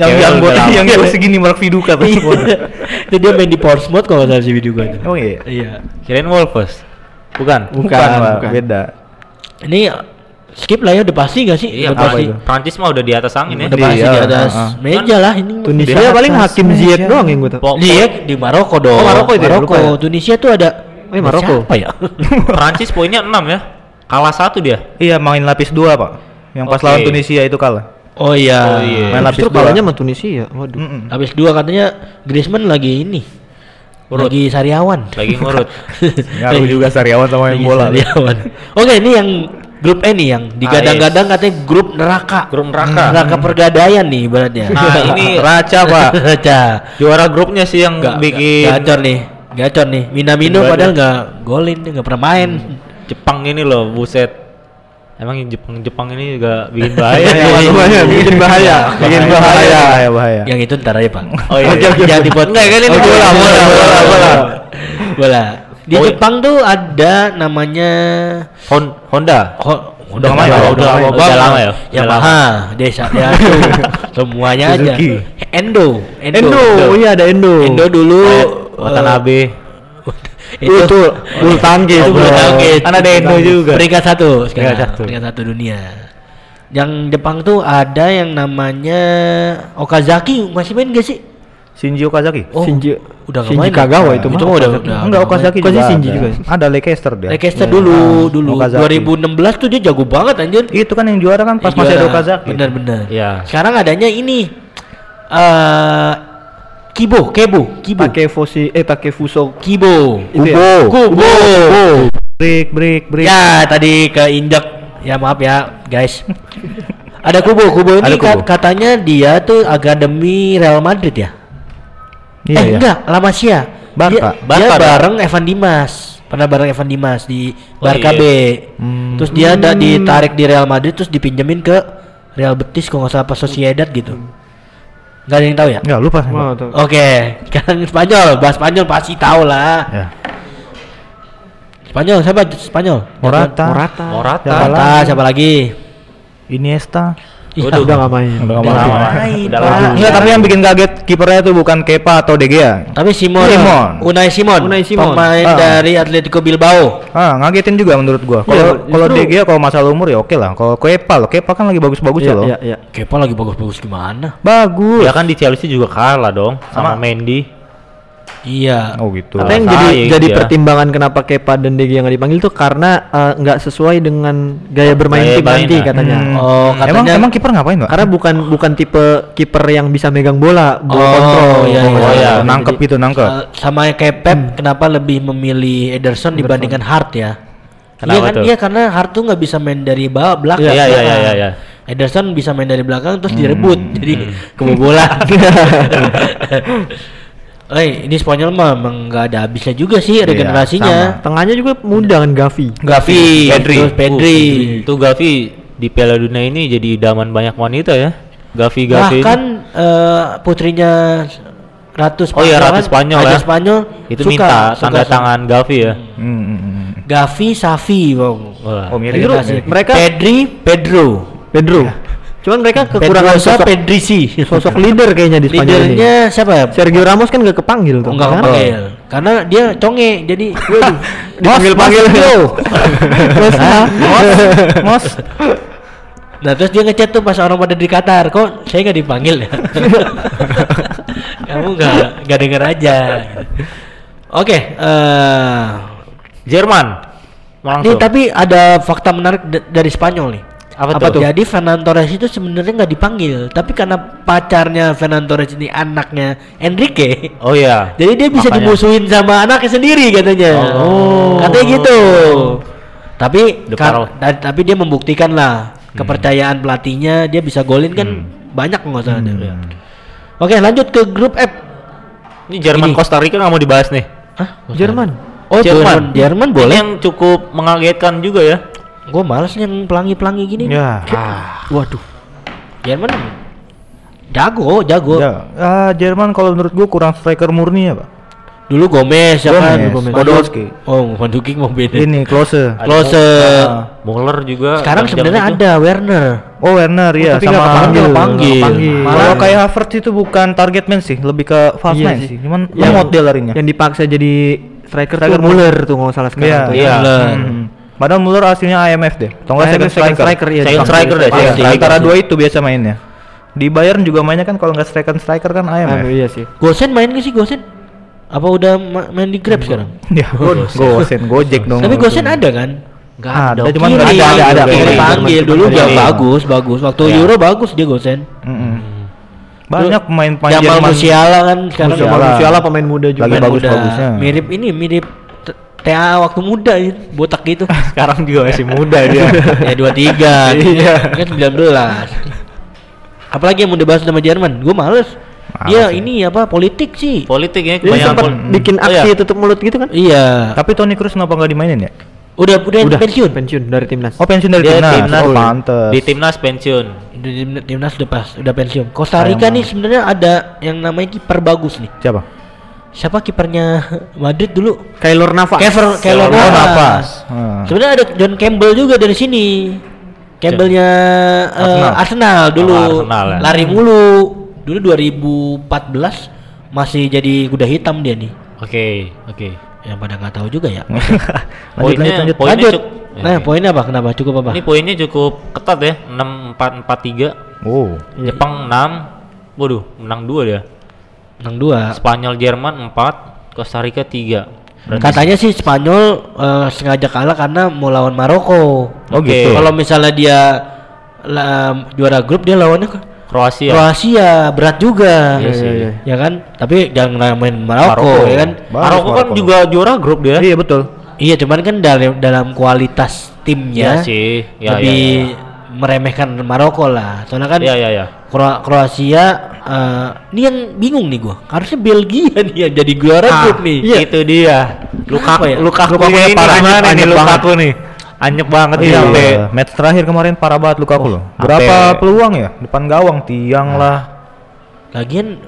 Yang yang lama. yang jauh segini Mark Viduka tuh. itu dia main di Portsmouth kalau nggak salah si Viduka itu. Oh iya. Iya. Kirain Wolves. Bukan. Bukan, Bukan. Beda. Ini skip lah ya udah pasti nggak sih? Iya, udah apa pasti. itu? Prancis mah udah di atas angin ya. Udah pasti Iya, di atas ah, ah. meja lah ini. Tunisia paling Hakim Ziyech doang yang gue tau. Dia di Maroko dong. Oh, Maroko itu ya? Maroko. Ya. Tunisia tuh ada Oh, iya, Maroko. Siapa ya? (laughs) Prancis poinnya 6 ya. Kalah satu dia. Iya, main lapis dua, Pak. Yang pas Oke. lawan Tunisia itu kalah. oh iya. Oh, iya. Main lapis Justru dua. kalahnya sama Tunisia. Waduh. Mm-mm. Habis dua katanya Griezmann lagi ini. Urut. Lagi sariawan. Lagi ngurut. (laughs) Ngaruh juga Sariawan sama Lagi main bola. sariawan. Oke, ini yang grup E nih yang digadang-gadang katanya grup neraka. Grup neraka. Neraka pergadaian nih ibaratnya. Nah, ini (laughs) Raca, Pak. Raca. Juara grupnya sih yang Nggak- bikin gacor nih. Gacor nih. Minamino Bikin padahal nggak golin, nggak pernah main. Jepang ini loh, buset. Emang yang Jepang Jepang ini juga bikin bahaya. (laughs) Iya, ya. iya, bahaya, bikin bahaya. Bikin bahaya, bahaya, bahaya. Yang itu ntar aja, Pak. Oh iya. Oke, oke, jangan dipot. Enggak, kan ini bola, bola, bola, bola. Bola. Di Oh, Jepang tuh ada namanya Hon- Honda. Udah lama ya? udah lama banget. Udah lama ya? Udah Yamaha, desa ya (laughs) semuanya aja. Endo, Endo, oh iya ada Endo. Endo dulu Watanabe. eh, (laughs) Itu bulu tangkis. itu bulu tangkis. Kan ada Endo juga. Peringkat satu sekarang. Peringkat satu. Peringkat satu dunia. Yang Jepang tuh ada yang namanya Okazaki masih main gak sih? Shinji Okazaki. Oh, Shinji udah nggak Shinji main. Kagawa Nah, itu itu mah. mah udah udah. Enggak udah Okazaki Kok juga sih Shinji ada. juga? Ada Leicester dia. Leicester dulu Ah, dulu. Okazaki. 2016 tuh dia jago banget anjir. Itu kan yang juara kan pas masih ada. Okazaki. Bener-bener. Iya. Sekarang adanya ini eh Kibo, Kebo, Kibo. Takefushi eh Takefuso Kibo. Itu ya? Kubo. Break break break. Ya, tadi keinjak. Ya maaf ya, guys. (laughs) Ada Kubo, Kubo ini Ada Kubo. ka- katanya dia tuh akademi Real Madrid ya? Iya, eh iya. enggak, La Masia. Barca. Dia, Barca dia dah. bareng Evan Dimas. Pernah bareng Evan Dimas di Oh, Barca iya. B. Hmm. Terus dia ada ditarik di Real Madrid terus dipinjemin ke Real Betis kalau nggak salah apa Sociedad gitu. Nggak ada yang tahu ya? Enggak lupa. Oh. Oke, sekarang Spanyol, bahas Spanyol pasti tahu lah. Ya. Spanyol siapa? Spanyol. Morata. Morata. Morata. Morata, siapa lagi? Iniesta. Iya, Waduh. Udah nggak main. Udah nggak Udah main. main, Udah lama. Enggak, tapi yang bikin kaget kipernya itu bukan Kepa atau De Gea. Tapi Simon, Simon. Unai Simon, Unai Simon. pemain Ah. dari Atletico Bilbao. Ah, ngagetin juga menurut gua. Kalau Iya, kalau De Gea kalau masalah umur ya oke lah. Kalau Kepa loh, Kepa kan lagi bagus-bagus ya Iya, loh. iya, iya. Kepa lagi bagus-bagus gimana? Bagus. Ya kan di Chelsea juga kalah dong sama, Sama- Mendy. Iya. Oh gitu. Tapi yang jadi saing jadi dia. pertimbangan kenapa Kepa dan De Gea nggak dipanggil tuh karena eh, nggak sesuai dengan gaya bermain Gaya tim nanti nah. katanya. Hmm. Oh, emang katanya emang kiper ngapain, Pak? Karena bukan bukan tipe kiper yang bisa megang bola, bola Oh, kontrol. iya, iya. Oh ya, Jadi- nangkep itu nangkep. eh, sama kayak Pep kenapa lebih memilih Ederson dibandingkan Hart ya? Kenapa Iya kan? tuh? Iya karena Hart tuh nggak bisa main dari bawah belakang. Iya, iya, iya, iya, iya. Ederson bisa main dari belakang terus direbut jadi kebobolan. (laughs) (laughs) Eh, ini Spanyol mah emang nggak ada habisnya juga sih regenerasinya. Tengahnya juga muda kan Gavi. Gavi, Pedri. terus Pedri. Uh, Tuh Gavi di Piala Dunia ini jadi idaman banyak wanita ya. Gavi Gavi. Bahkan eh, putrinya Ratu Oh iya, Ratu kan, Spanyol Raja ya. Spanyol itu suka- minta suka tanda sama- tangan Gavi ya. Hmm, hmm, hmm. Gavi, Safi, bang. Oh, mirip. Mereka- Pedri, Pedro. Pedro. Cuman mereka kekurangan Pedrosa, sosok Pedrisi. (laughs) sosok leader kayaknya di Spanyol ini. Leadernya siapa ya? Sergio Ramos kan nggak kepanggil tuh. Oh, enggak kepanggil. Karena dia conge, jadi. (laughs) Dipanggil-panggil. Mas, Mos, mos. Nah terus dia ngechat tuh pas orang pada di Qatar, kok saya nggak dipanggil ya? (laughs) Kamu nggak nggak denger aja. Oke, eh Jerman. nih Langsung. tapi ada fakta menarik dari Spanyol nih. Apa Apa tuh? tuh? Jadi Fernando Torres itu sebenarnya nggak dipanggil, tapi karena pacarnya Fernando Torres ini anaknya Enrique, Oh iya. jadi dia bisa Makanya. dimusuhin sama anaknya sendiri katanya. Oh. Katanya gitu. Tapi kar- power. da- tapi dia membuktikan lah kepercayaan pelatihnya, dia bisa golin kan banyak nggak salah dia. Oke, lanjut ke grup F. Ini Jerman Ini. Costa Rica nggak mau dibahas nih. Hah? Jerman. Oh, Jerman. Jerman Ini boleh. yang cukup mengagetkan juga ya. Gue males yang pelangi-pelangi gini. Ya. Waduh. Jerman jago, jago. Ya, ah, Jerman kalau menurut gua kurang striker murni ya, Pak. Dulu Gomez ya kan. Gomez, Podolski. Oh, Manduking mau beda. Ini close. Close. Ah. Muller juga. Sekarang sebenarnya ada Werner. Oh Werner ya tapi sama nggak kepanggil. Kalau kayak Havertz itu bukan target man sih, lebih ke false Iya nine sih. sih. Cuman Yang- lemot dia larinya. Yang dipaksa jadi striker, Striker tuh Muller tuh nggak salah sekarang Iya. tuh. Iya. Muller. Hmm. Padahal Muller aslinya IMF deh. Atau enggak IMF second second striker. striker, iya. Second striker deh, Iya, second striker antara dua itu biasa mainnya. Di Bayern juga mainnya kan kalau nggak second striker kan Ah, IMF. iya sih. Gosen main gak sih Gosen? Apa udah ma- main di Grab sekarang? Ya, Gosen, Gojek dong. Tapi Gosen ada kan? Enggak Ada, Kiri, nggak ada, ada, ada. kiri Kiri. panggil dulu dia bagus, bagus. Waktu Iya. Euro bagus dia Gosen. Banyak pemain-pemain Jamal. Musiala kan sekarang Musiala. Jamal Musiala pemain muda juga. Lagi bagus-bagusnya. Mirip ini, mirip TA waktu muda ya, botak gitu. (laughs) Sekarang juga masih muda dia. (laughs) ya 23. Iya. Kan 19. Apalagi yang mau dibahas sama Jerman? Gue males. Dia Males ya. ini apa politik sih. Politik ya Jadi kebanyakan. sempat pol- bikin Oh, aksi iya. tutup mulut gitu kan? Iya. Tapi Toni Kroos kenapa nggak dimainin ya? Udah udah, Udah pensiun. pensiun dari timnas. Oh pensiun dari Dia timnas. timnas. Oh pantes. Di timnas pensiun. Di tim- timnas udah pas, udah pensiun. Costa Rica Sayang nih sebenarnya ada yang namanya kiper bagus nih. Siapa? Siapa kipernya Madrid dulu? Keylor Navas. Kever Keylor Oh, Navas. Navas. Hmm. Sebenarnya ada John Campbell juga dari sini. Campbellnya eh, Arsenal. Arsenal. dulu. Oh, Arsenal ya. Lari mulu. Dulu 2014 masih jadi kuda hitam dia nih. Oke, oke. yang pada nggak tahu juga ya. (laughs) lanjut Poinnya- lanjut lanjut. poinnya Lanjut. cuk- Nah, poinnya apa? Kenapa? Cukup apa? Ini poinnya cukup ketat ya, 6 4 4 3. Oh. Jepang 6. Waduh, menang 2 dia. Menang dua. Spanyol Jerman 4, Costa Rica 3. Katanya sih Spanyol eh, sengaja kalah karena mau lawan Maroko. Oh, Oke. gitu. Kalau misalnya dia la- juara grup dia lawannya ke Kroasia. Kroasia berat juga. Iya sih. Ya kan? Tapi jangan main Maroko, Maroko. ya kan? Bagus Maroko kan Maroko. juga juara grup dia. Iya betul. Iya, cuman kan dalam dalam kualitas timnya Iya sih. Ya, lebih ya, meremehkan Maroko lah. Soalnya kan ya, ya, ya. Kro- Kroasia eh, ini yang bingung nih gua. Harusnya Belgia (laughs) nih yang jadi juara Ah, grup nih. Itu dia. Lukaku ya? Lukaku Lukaku ini parah, gimana anyep- nih anyep Lukaku nih? Anyep banget Iya, dia sampai match terakhir kemarin parah banget Lukaku loh. Berapa Sampai- peluang ya? Depan gawang tiang lah. Lagian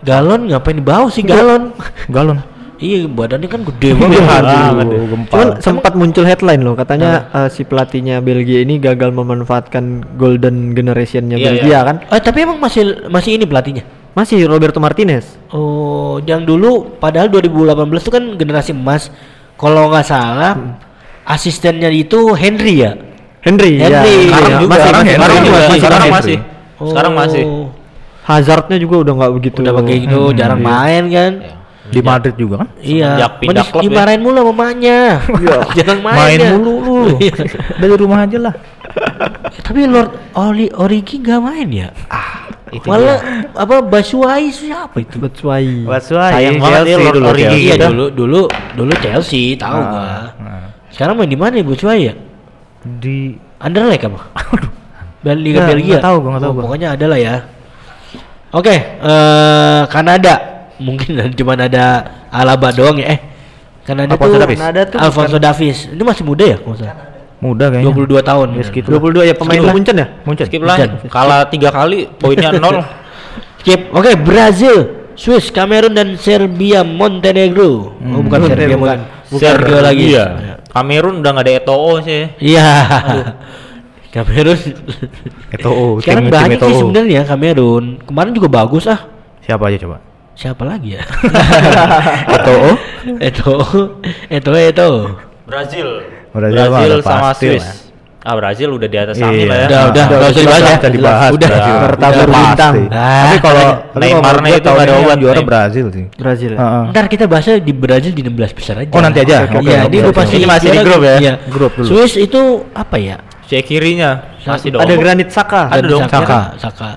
galon ngapain dibawa sih galon? Galon. Iya, badannya kan gede banget. Aduh, gempal. Cuman sempat muncul headline loh, katanya eh, si pelatihnya Belgia ini gagal memanfaatkan golden generationnya Iya, Belgia iya. kan? Eh, tapi emang masih masih ini pelatihnya. Masih Roberto Martinez. Oh, yang dulu padahal 2018 itu kan generasi emas. Kalau nggak salah asistennya itu Henry ya. Henry, ya. Henry. Sekarang Iya, juga, masih- sekarang masih- sekarang masih- juga, masih- sekarang masih. masih. Sekarang masih. Oh, Hazardnya juga udah nggak begitu. Udah pakai gitu, jarang iya. main kan. Di Madrid juga kan? Iya. Pindah klub ya. dimarahin mulu sama mamanya. (laughs) jarang main. Main dia. mulu lu. Iya. Dari rumah aja lah. Tapi Lord Oli Origi nggak main ya? Itu Malah apa Basuai siapa itu? Batshuayi. Sayang banget ya Lord dulu Origi. Chelsea. Iya Udah. dulu dulu dulu Chelsea tahu Ah, gua. ah. Sekarang main di mana ya Basuai ya? Di Anderlecht apa? Bel Liga Nggak, Belgia. nggak tahu gua, nggak tahu Oh. Pokoknya ada lah ya. Oke, eh Kanada. Mungkin (laughs) cuma ada Alaba doang ya. Eh, Kanada Alphonso tuh Davies. Kanada tuh Alfonso Davies. Ini masih muda ya, kalau salah? muda kayaknya. 22 tahun. Ya, segitu. 22 ya pemain. Munchen ya? Munchen. Skip lah. Kalah tiga kali, poinnya (laughs) nol. Skip. Oke, Brazil, Swiss, Kamerun dan Serbia, Montenegro. Oh, bukan Hmm. Serbia, bukan. Bukan Serbia lagi. Iya. Kamerun udah nggak ada Eto'o sih. Iya. Kamerun. (laughs) Eto'o, Sekarang tim- tim banyak sih sebenarnya Kamerun. Kemarin juga bagus ah. Siapa aja coba? Siapa lagi ya? (laughs) Eto'o. Eto, Eto, Eto. Brazil. Brazil Brazil, udah sama pasti Swiss. lah. Ah Brazil udah di atas kami lah ya. Udah, udah, nggak usah dibahas ya. Udah dibahas. Udah. Brazil. Bertabur Udah bintang. pasti. Ah, Tapi kalau gua itu nggak ada obat, juara Neymar. Brazil sih. Brazil ya. Heeh. Ntar kita bahasnya di Brazil di 16 besar aja. Oh, nanti aja? Iya, ini oke. udah pasti. Ini masih di grup ya? Iya. Grup dulu. Swiss itu apa ya? Cek kirinya masih dong. Ada Granit Saka. Ada dong, Saka. Saka.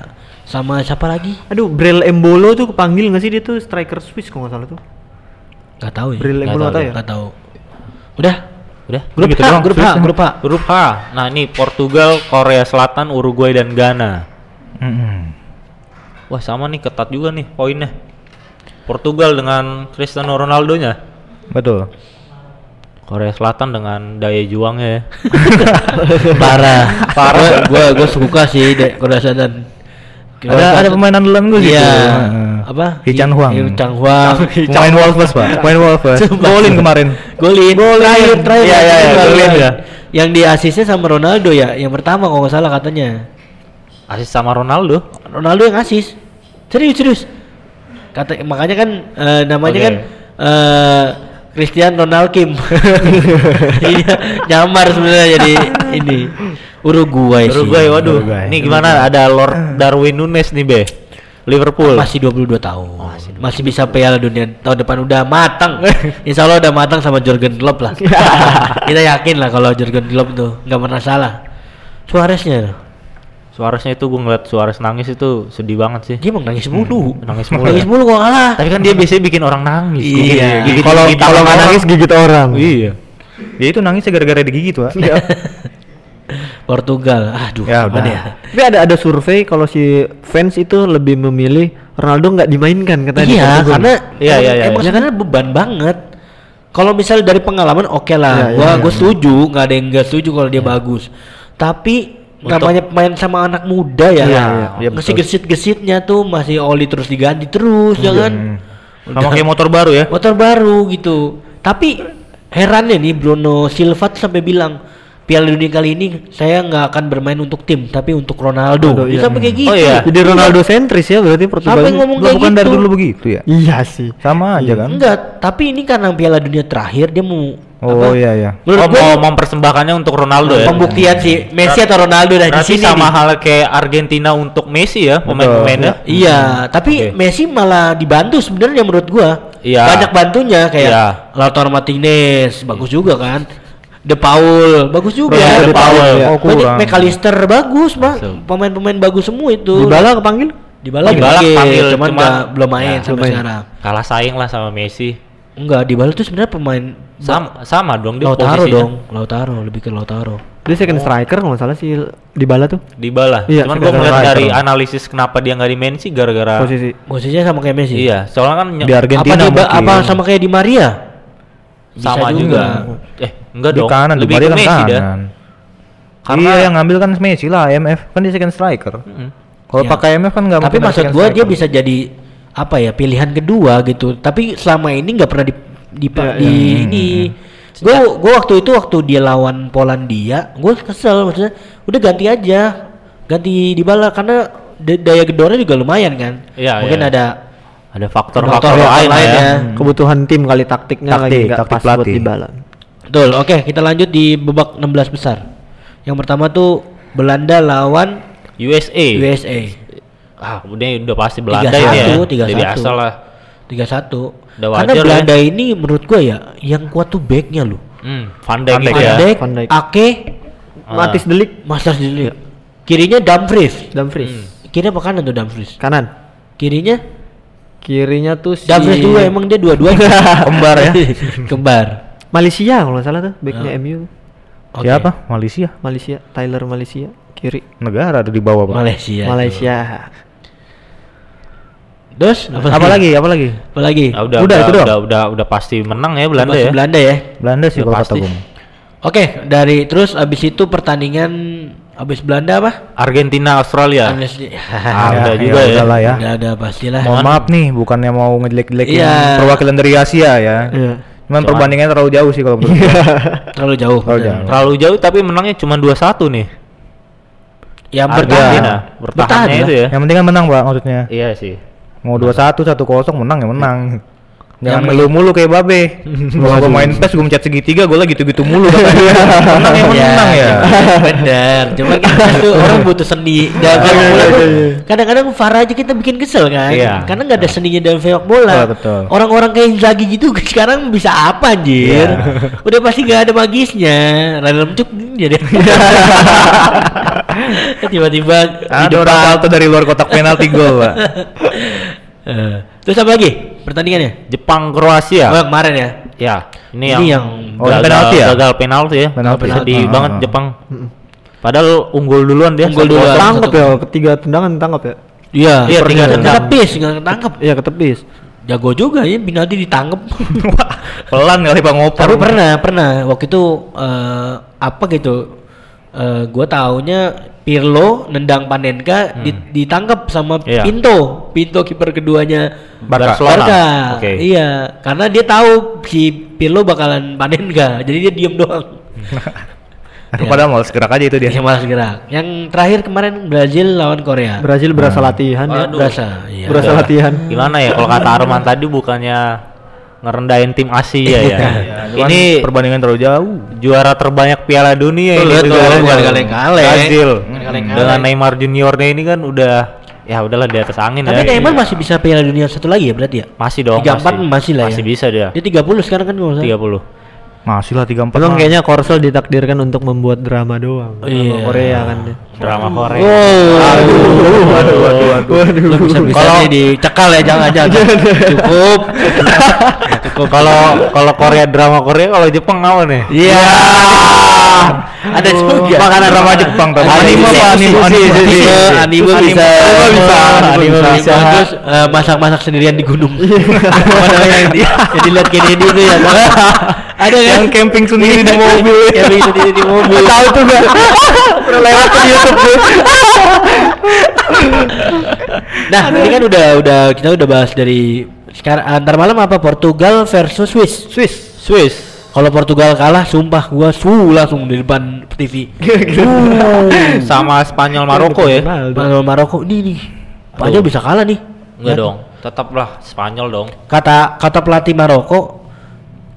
Sama siapa lagi? Aduh, Brel Embolo tuh kepanggil nggak sih dia tuh striker Swiss kalau nggak salah tuh. Gak tahu ya. Bril Nggak Embolo tahu deh, ya? nggak tahu. Udah. Udah. Grup gitu H, doang, grup H, grup H. Grup H. Nah, ini Portugal, Korea Selatan, Uruguay dan Ghana. Wah, sama nih ketat juga nih poinnya. Portugal dengan Cristiano Ronaldo-nya. Betul. Korea Selatan dengan daya juangnya ya. (laughs) Parah. Parah. Gua gua suka sih dek Korea Selatan. Ada ada pemain andalan gue gitu. Iya. Apa? Hi Chan Huang. Hi Chan Huang. Pemain Wolves, Pak. Pemain Wolves. Golin kemarin. Golin. Terakhir, terakhir. Iya, iya, iya, Golin. golin ya. Yang di asisnya sama Ronaldo ya, yang pertama kalau nggak salah katanya. Asis sama Ronaldo. Ronaldo yang asis. Serius, serius. Kata makanya kan eh, namanya Oke. kan eh Christian Ronald Kim. (laughs) Iya, nyamar sebenarnya jadi ini Uruguay sih. Uruguay, waduh. Uruguay. Ini gimana? Ada Lord Darwin Nunes nih, Be. Liverpool. Masih 22 tahun. masih, bisa Piala Dunia tahun depan udah matang. (laughs) Insya Allah udah matang sama Jurgen Klopp lah. (laughs) Kita yakin lah kalau Jurgen Klopp tuh nggak pernah salah. Suareznya, Suareznya itu gue ngeliat Suarez nangis itu sedih banget sih. dia emang nangis mulu. Nangis mulu. Nangis mulu kok kalah. Tapi kan dia biasanya bikin orang nangis. Iya. Kalau kalau nangis gigit orang. Iya. Ya itu nangisnya gara-gara digigit, Pak. (laughs) Portugal. Aduh, Ya, udah. ya? Tapi ada ada survei kalau si fans itu lebih memilih Ronaldo nggak dimainkan katanya. di Iya, karena Iya, iya, iya, emang iya. sebenarnya beban banget. Kalau misalnya dari pengalaman oke lah, Iya, gua iya, gua iya. setuju, nggak ada yang nggak setuju kalau dia bagus. Tapi Untuk- namanya main sama anak muda ya, Iya, iya, iya, masih betul. gesit-gesitnya tuh masih oli terus diganti terus, ya kan? Hmm. Sama kayak motor baru ya. Motor baru gitu. Tapi herannya nih Bruno Silva tuh sampai bilang Piala Dunia kali ini saya nggak akan bermain untuk tim tapi untuk Ronaldo. Ronaldo, Dia iya. sampai kayak gitu. Oh, iya. Jadi Ronaldo sentris ya berarti Portugal. Ini. ngomong kayak bukan gitu? dari dulu begitu ya? Iya sih. Sama aja kan? Enggak, tapi ini karena Piala Dunia terakhir dia mau Oh iya iya. Menurut Oh, gua mau mempersembahkannya untuk Ronaldo ya. pembuktian sih Messi atau Ronaldo dah di sini sama nih. hal kayak Argentina untuk Messi ya, pemain-pemainnya. Iya, tapi Oke. Messi malah dibantu sebenarnya menurut gua. Iya. Banyak bantunya kayak Iya. Lautaro Martinez, bagus juga kan. De Paul, bagus juga. Iya, De Paul. ya. Oh, Banyak. McAllister bagus, Pak. Masuk. Pemain-pemain bagus semua itu. Dybala kepanggil? Dybala Dybala dipanggil, panggil, cuman, cuman- nggak- belum main Ya, sampai belum main. sekarang. Kalah saing lah sama Messi. Enggak, Dybala tuh sebenarnya pemain Sama sama dong dia Lautaro posisinya. dong, Lautaro lebih ke Lautaro. Dia second striker kalau nggak salah sih Dybala tuh. Dybala. Iya, Cuman ngeliat striker. dari analisis kenapa dia nggak di main sih gara-gara Posisi. Posisinya sama kayak Messi. Iya, soalnya kan Di Argentina apa, mungkin. apa sama kayak Di Maria? Bisa sama juga. Eh, enggak di dong. kanan, di Lebih Maria ke kan Messi dah. kanan. Karena- iya yang ngambil kan Messi lah IMF kan dia second striker. Mm-mm. Kalau Iya. pakai IMF kan nggak Tapi maksud gua dia bisa jadi apa ya pilihan kedua gitu. Tapi selama ini nggak pernah di di, Iya, di iya. ini. Gua gua waktu itu waktu dia lawan Polandia, gua kesel maksudnya udah ganti aja. Ganti di bala karena da- daya gedornya juga lumayan kan. Iya, Mungkin iya. ada ada faktor faktor-faktor lain, lain ya. ya. Kebutuhan tim kali taktiknya lagi Taktik, nggak taktik pas buat pelatih. Dybala. Betul. Oke, kita lanjut di babak 16 besar. Yang pertama tuh Belanda lawan USA. USA. Ah, udah udah pasti Belanda ini ya. 3-1, 3-1. Udah biasa lah. 3-1. Udah Karena wajar Belanda ini menurut gua ya yang kuat tuh backnya loh. Hmm, Van Dijk Van Dijk ya. Van Dijk, Van Dijk. Ake, Ah. Matis Delik, Masters dulu. Kirinya Dumfries. Dumfries. Hmm. Kiri apa kanan tuh Dumfries? Kanan. Kirinya Kirinya tuh si Dumfries dua emang dia dua-duanya (laughs) Kembar ya. (laughs) Kembar. Malaysia kalau nggak salah tuh backnya Oh. MU. Oke. Siapa? Malaysia. Malaysia, Tyler Malaysia, kiri. Negara ada di bawah, Pak. Malaysia. Malaysia. Terus Apa lagi? Apa lagi? Apa lagi? Ah, udah, Udah, udah, itu udah, udah, udah pasti menang ya Belanda Masih ya. Belanda ya. Belanda sih Udah kalau kata pasti. gue. Oke, dari terus abis itu pertandingan abis Belanda apa? Argentina Australia. Ah, Ya, (laughs) udah ya juga ya. ya. Udah ada pastilah. Mohon maaf nih, bukannya mau ngejelek-jelekin Iya. perwakilan dari Asia ya. Iya. Cuman Cuman- perbandingannya terlalu jauh sih kalau menurut gue. (laughs) Terlalu jauh. Terlalu jauh. Terlalu jauh tapi menangnya cuma 2-1 nih. Yang Argentina. bertahan. Bertahannya itu ya. Yang penting kan menang, Pak, maksudnya. Iya sih. Mau 2-1, 1-0 menang ya menang. Jangan Yang ngeluh mulu kayak babe. (laughs) Gua gua main PES gua mencet segitiga, gua lagi gitu-gitu mulu katanya. (laughs) menang ya menang ya. Bener. Cuma kita (laughs) tuh orang butuh seni tuh. Kadang-kadang VAR aja kita bikin kesel kan. Iya. Karena nggak ada seninya dalam sepak bola. Orang-orang kayak Inzaghi gitu sekarang bisa apa anjir? Iya. Udah pasti nggak ada magisnya. Random cuk jadi. Tiba-tiba Ada orang dari luar kotak penalti gol, Pak. Eh, Terus apa lagi pertandingannya? Jepang Kroasia. Oh, kemarin ya. Ya, ini, Ini yang, yang- Oh, yang gagal, penalti ya? gagal penalti ya. Penalti. Sedih Ah, banget ah, ah. Jepang. Padahal unggul duluan dia. Unggul duluan. Tangkap ya, ketiga tendangan tangkap ya. Iya, Iya, tinggal tinggal tendang. tendang. Ketepis, nggak ketangkep. Iya, ketepis. Jago juga ya, penalti ditangkep. (laughs) Pelan kali Pak ngoper. Tapi pernah, pernah waktu itu eh, apa gitu? Eh gue taunya Pirlo nendang Panenka di- ditangkap sama Iya. Pinto, Pinto kiper keduanya Barca. Barcelona. Barca. Oke. Iya, karena dia tahu si Pirlo bakalan Panenka, jadi dia diem doang. (laughs) Padahal mau gerak aja itu dia. Dia malas gerak. Yang terakhir kemarin Brazil lawan Korea. Brazil berasa latihan ya. Waduh. Berasa, iya. Berasa Udah. latihan. Gimana ya kalau kata Arman tadi bukannya ngerendahin tim Asia ya. Cuman ini perbandingan terlalu jauh. juara terbanyak Piala Dunia Betul, ini negaranya. Bukan kaleng-kaleng. Brazil. Dengan Neymar Juniornya ini kan udah ya udahlah di atas angin Tapi ya. Neymar masih bisa Piala Dunia satu lagi ya berarti ya? masih dong. 34 masih lah ya. Masih bisa dia. Dia 30 sekarang kan kalau nggak salah. 30. Masih lah 34. Emang kayaknya Korsel ditakdirkan untuk membuat drama doang. Oh, Drama iya. Korea kan dia. Drama Korea. Wow. Waduh, waduh, waduh, waduh. Lu bisa bisa Kalau- nih dicekal ya jangan jangan. Cukup. (laughs) Cukup kalau kalau Korea drama Korea kalau Jepang apa nih? Iya. Ada juga. Makanan drama Jepang tuh. Anime Anime apa? Anime, anime, anime, anime bisa. Anime bisa. Anime bisa. bisa. Terus eh, masak-masak sendirian di gunung. Apa namanya yang dilihat Kennedy itu ya? (laughs) Ada kan? Yang camping sendiri di mobil. (laughs) Camping sendiri di mobil. Tahu tuh gak? Pernah lewat tuh di YouTube gue. Nah, ini kan udah udah kita udah bahas dari sekarang antar malam apa Portugal versus Swiss. Swiss. Swiss. Kalau Portugal kalah, sumpah gua su langsung di depan TV. Sama Spanyol Maroko ya. Spanyol Maroko ini nih. Spanyol bisa kalah nih. Enggak Ya. dong. Tetaplah Spanyol dong. Kata kata pelatih Maroko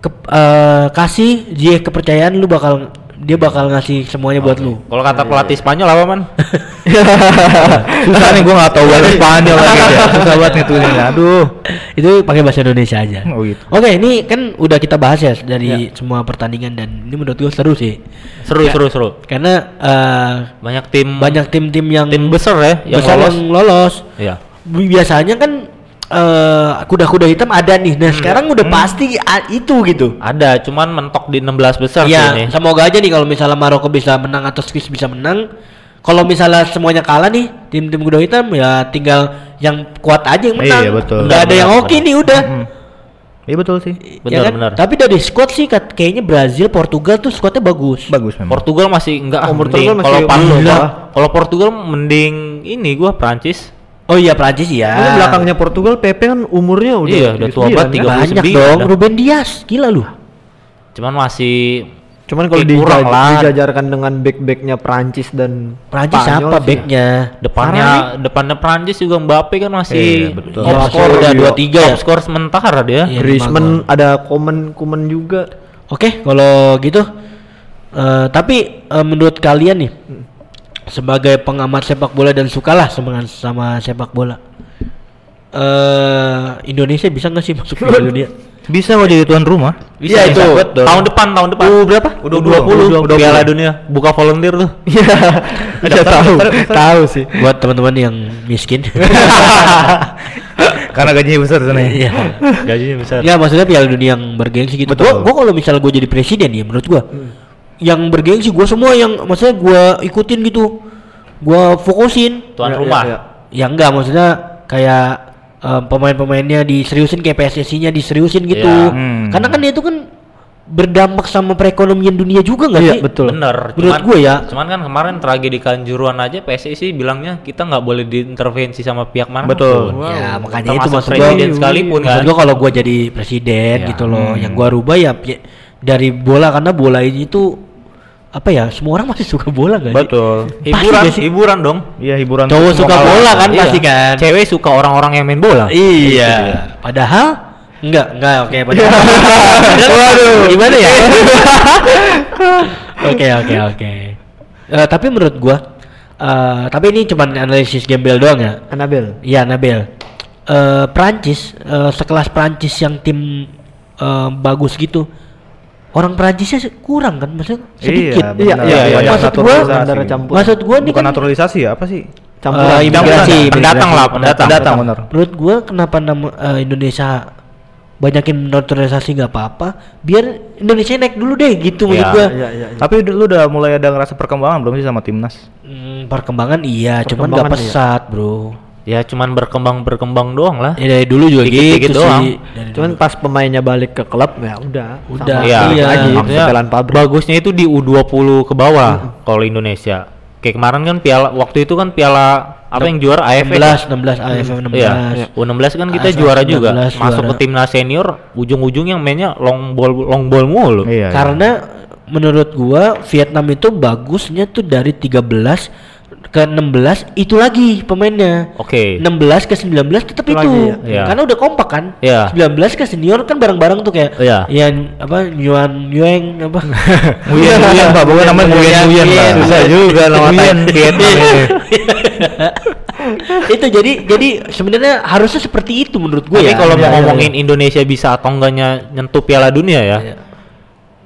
ke- eh, kasih dia kepercayaan lu bakal dia bakal ngasih semuanya buat lu. Kalau kata pelatih Spanyol apa man? (laughs) Susah nih gua nggak tahu bahasa Spanyol lagi ya. Susah banget nih tulisnya. Aduh. Itu pakai bahasa Indonesia aja. Oh gitu. Oke, ini kan udah kita bahas ya dari semua pertandingan dan ini menurut gue seru sih. Seru Ya. seru seru. Karena eh, Banyak tim banyak tim-tim yang tim besar ya yang besar lolos. yang lolos. Iya. Bi- Biasanya kan eh, kuda-kuda hitam ada nih. Nah, sekarang udah pasti a- itu gitu. Ada, cuman mentok di 16 besar sih Ya, ini. semoga aja nih kalau misalnya Maroko bisa menang atau Swiss bisa menang. Kalau misalnya semuanya kalah nih, tim-tim kuda hitam ya tinggal yang kuat aja yang menang. Iya, betul. Nggak ada Benar, yang benar, oke nih udah. Hmm. Iya betul sih. Ya Benar, kan? benar. Tapi dari squad sih kayaknya Brazil, Portugal tuh squadnya bagus. Bagus memang. Portugal masih enggak Oh, ah, Portugal Kalau lah. kalau Portugal mending ini gua Prancis. Oh iya Prancis ya. Ini belakangnya Portugal Pepe kan umurnya udah Iya, udah tua 39 banget, kan? tiga- banyak 39 dong. dah. Ruben Dias, gila lu. Cuman masih Cuman kalau dijaj- dijajarkan dengan back-backnya Prancis dan Prancis Spanyol siapa sih. backnya? depannya depannya Prancis juga Mbappe kan masih Iya, betul. top Ya, skor udah iya. 23 top ya? skor sementara dia. Iya, Griezmann ada Komen Kuman juga. Oke, kalau gitu. eh, tapi eh, menurut kalian nih, sebagai pengamat sepak bola dan sukalah sama sama sepak bola, eh Indonesia bisa nggak sih masuk Piala (laughs) Dunia? Bisa kok jadi tuan rumah. Bisa, Iya, itu. betul. Tahun depan, tahun depan. U berapa? Udah U20, 20, Piala Dunia. Buka volunteer tuh. (laughs) Iya. Bisa tahu. Tahu sih. Buat teman-teman yang miskin. (laughs) Karena gajinya besar sana ya. Iya. Gajinya besar. Ya maksudnya Piala Dunia yang bergengsi gitu. Betul. Gua, gua kalau misalnya gue jadi presiden ya menurut gua yang bergengsi gua semua yang maksudnya gua ikutin gitu. Gua fokusin. Tuan Ya, rumah. ya, ya. Ya enggak maksudnya kayak eh, pemain-pemainnya diseriusin kayak PSSI-nya diseriusin gitu. Iya. Hmm. Karena kan itu kan berdampak sama perekonomian dunia juga nggak Iya, sih? betul. Bener. Menurut gue ya. Cuman kan kemarin tragedi Kanjuruhan aja PSSI bilangnya kita nggak boleh diintervensi sama pihak mana. Betul. Ya makanya Termasuk itu maksud presiden gua. sekalipun Maksud kan. gua kalau gua jadi presiden Ya. gitu loh, Hmm. yang gua rubah ya pi- dari bola karena bola ini tuh apa ya? Semua orang masih suka bola gak sih? Betul. Hiburan, Pasti gak sih? hiburan dong. Iya hiburan. Cowok suka bola kalangan. kan Iya. pasti kan? Cewek suka orang-orang yang main bola. Iya. Itu dia. Padahal enggak, enggak oke padahal. (laughs) Waduh, gimana ya? (laughs) Oke, oke, oke. Eh, tapi menurut gua eh tapi ini cuman analisis gembel doang ya. Anabel. Iya, Nabil. Eh Prancis eh, sekelas Prancis yang tim eh, bagus gitu. Orang Prancisnya kurang kan maksudnya sedikit. Iya, Iya, benar. iya, iya. Maksud gua- naturalisasi. Bandara campur. Maksud gua Bukan kan naturalisasi ya, apa sih? Campuran. Eh, imigrasi, Pendatang lah, pendatang. Pendatang benar. menurut gua kenapa nama eh, Indonesia banyakin naturalisasi nggak apa-apa biar Indonesia naik dulu deh gitu menurut Iya, gua Iya, iya, iya. Tapi lu udah mulai ada ngerasa perkembangan belum sih sama timnas? Hmm, perkembangan iya cuman nggak Perkembangan iya. pesat bro Ya cuman berkembang-berkembang doang lah. ya dari dulu juga Dikit-dikit gitu doang. sih Dari Cuman dulu. pas pemainnya balik ke klub ya udah. Udah, sama Iya, iya. lagi maksudnya pabrik. bagusnya itu di U20 ke bawah kalau Indonesia. Kayak kemarin kan piala waktu itu kan piala apa yang juara AFF? 16 16 AFF 16 Iya, U16 kan kita AFF juara juga. 16 Masuk juara. ke timnas senior, ujung-ujung yang mainnya long ball long ball mulu. Iya. karena menurut gua Vietnam itu bagusnya tuh dari 13 ke 16 itu lagi pemainnya Oke. 16 ke 19 tetap Itu itu, lagi ya? Iya. karena udah kompak kan Iya. 19 ke senior kan bareng-bareng tuh kayak Iya. yang apa Yuan Yueng apa (laughs) Nguyen, Nguyen Pak, bukan namanya Nguyen Nguyen Pak. Susah juga nama ini. (laughs) itu jadi jadi sebenarnya harusnya seperti itu menurut gue Tapi ya kalau Iya, mau iya, ngomongin Indonesia bisa atau enggaknya nyentuh Piala Dunia ya, Iya.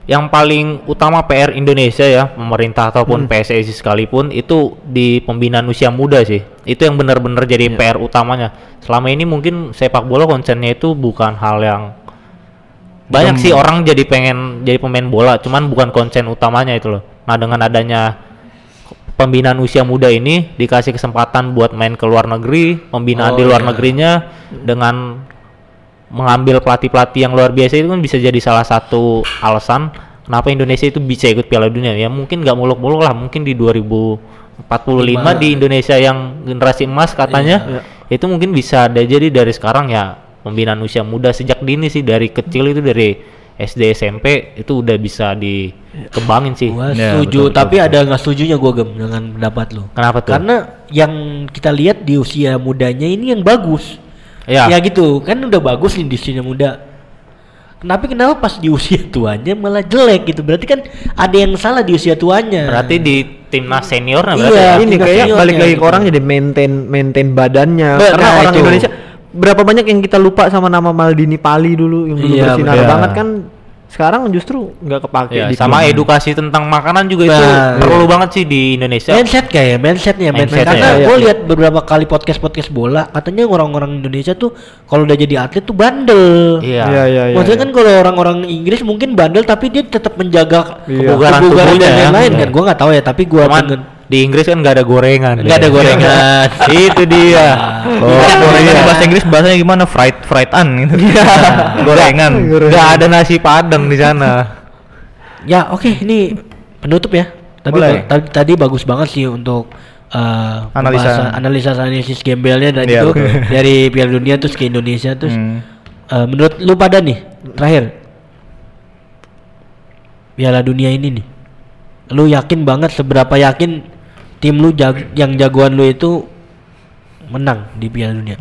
Yang paling utama PR Indonesia ya, pemerintah ataupun PSSI sekalipun itu di pembinaan usia muda sih. Itu yang benar-benar jadi PR utamanya. Selama ini mungkin sepak bola konsennya itu bukan hal yang banyak sih orang jadi pengen jadi pemain bola, cuman bukan konsen utamanya itu loh. Nah dengan adanya pembinaan usia muda ini dikasih kesempatan buat main ke luar negeri, pembinaan Oh, di luar iya. negerinya dengan mengambil pelatih-pelatih yang luar biasa itu kan bisa jadi salah satu alasan kenapa Indonesia itu bisa ikut Piala Dunia. Ya mungkin nggak muluk-muluk lah, mungkin di 2045 di Indonesia yang generasi emas katanya itu mungkin bisa ada jadi dari sekarang ya pembinaan usia muda sejak dini sih dari kecil itu dari SD SMP itu udah bisa dikembangin sih. Gua Ya, setuju, betul, betul, tapi betul. ada nggak setujunya gua gem dengan pendapat lu. Kenapa tuh? Karena yang kita lihat di usia mudanya ini yang bagus. Ya. Ya gitu, kan udah bagus nih di usia muda. Kenapa kenapa pas di usia tuanya malah jelek gitu? Berarti kan ada yang salah di usia tuanya. Berarti di timnas senior nah berarti Iya. ya? ini kayak balik lagi ke gitu. orang jadi maintain maintain badannya Benar, karena orang itu. Indonesia berapa banyak yang kita lupa sama nama Maldini Pali dulu yang dulu Iya, bersinar benar. banget kan sekarang justru nggak kepake Ya, sama edukasi tentang makanan juga itu Nah. perlu banget sih di Indonesia. Mindset kayak mindsetnya, mindset. Mindsetnya, Karena iya, gue iya. lihat beberapa kali podcast podcast bola, katanya orang-orang Indonesia tuh kalau udah jadi atlet tuh bandel. Iya. Iya, iya, iya. Maksudnya kan kalau orang-orang Inggris mungkin bandel tapi dia tetap menjaga Iya. Kebugaran kebugaran tubuhnya dan ya. lain-lain Iya. kan. Gua nggak tahu ya, tapi gua Cuman pengen di Inggris kan nggak ada gorengan. nggak ada ya. gorengan. (laughs) itu dia. Oh, Iya, gorengan iya. di bahasa Inggris bahasanya gimana? Fried fried an gitu. gorengan. Nggak ada nasi padang di sana. Ya oke ini penutup ya. Tapi ba- tadi, tadi bagus banget sih untuk eh, Analisa. analisa analisis gembelnya dan Iya, itu (laughs) dari Piala Dunia terus ke Indonesia terus Hmm. eh, menurut lu pada nih terakhir Piala Dunia ini nih lu yakin banget seberapa yakin tim lu jag- yang jagoan lu itu menang di Piala Dunia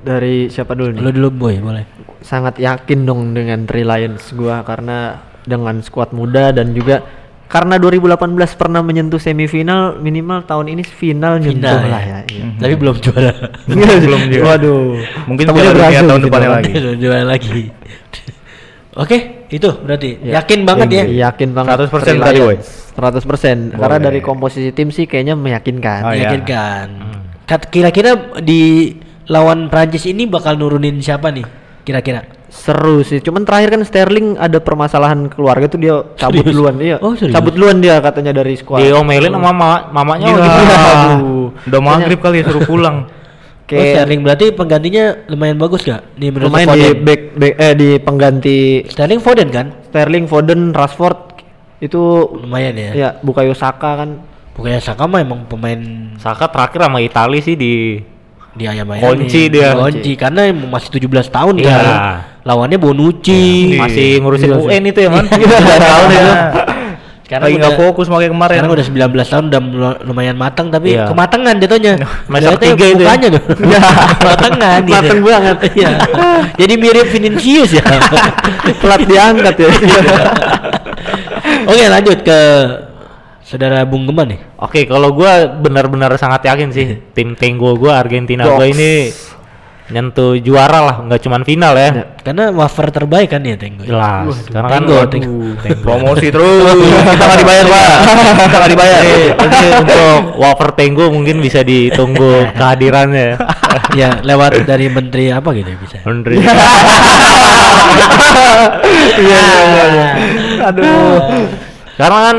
dari siapa dulu nih lu dulu boy boleh sangat yakin dong dengan Lions gua karena dengan skuad muda dan juga karena 2018 pernah menyentuh semifinal minimal tahun ini final nyentuh Final lah ya. ya. iya. tapi belum juara Belum juga. Waduh. Mungkin berhasil tahun depannya kan. lagi. Juara lagi (laughs) oke itu berarti Ya. yakin banget ya Yakin banget. 100% Three tadi. Lions. 100% karena dari komposisi tim sih kayaknya meyakinkan. Oh, iya. Meyakinkan. Kat- Kira-kira di lawan Prancis ini bakal nurunin siapa nih? Kira-kira? Seru sih. Cuman terakhir kan Sterling ada permasalahan keluarga tuh dia cabut Serius? duluan. Iya. Oh, serius? cabut duluan dia katanya dari skuad. Diomelin sama mama, mamanya gitu. Udah maghrib kali ya suruh pulang. (laughs) Oh, Kayak Sterling berarti penggantinya lumayan bagus gak? Nih menurut lumayan di Foden. back, back eh di pengganti Sterling Foden kan? Sterling, Foden, Rashford itu Lumayan ya. ya Bukayo Saka kan Pokoknya Saka mah emang pemain Saka terakhir sama Itali sih di di ayam ayam Kunci dia. Kunci karena masih 17 tahun Iya. kan. Lawannya Bonucci. Iya. masih ngurusin Gila sih. UN itu ya man. (laughs) tahun itu. Sekarang Lagi nggak fokus makanya kemarin. Sekarang udah 19 tahun udah lumayan matang tapi Iya. kematangan jatuhnya. (laughs) Lihatnya tiga itu ya. mukanya tuh. (laughs) (laughs) kematangan gitu. Mateng banget. Iya. Jadi mirip Vinicius ya. telat diangkat ya. Oke, lanjut ke Saudara Bung Geman nih. Oke, kalau gua benar-benar sangat yakin sih tim Tenggo gua Argentina gua Box. ini nyentuh juara lah, nggak cuman final ya. Karena wafer terbaik kan ya Tenggo. Jelas. Karena kan Tenggo. (laughs) Tenggo. Promosi terus. Kita nggak dibayar, Pak. Kita nggak dibayar. Jadi untuk wafer Tenggo mungkin bisa ditunggu (laughs) kehadirannya. ya, lewat dari menteri apa gitu ya bisa. Menteri. (laughs) Iya iya iya. Aduh. Karena kan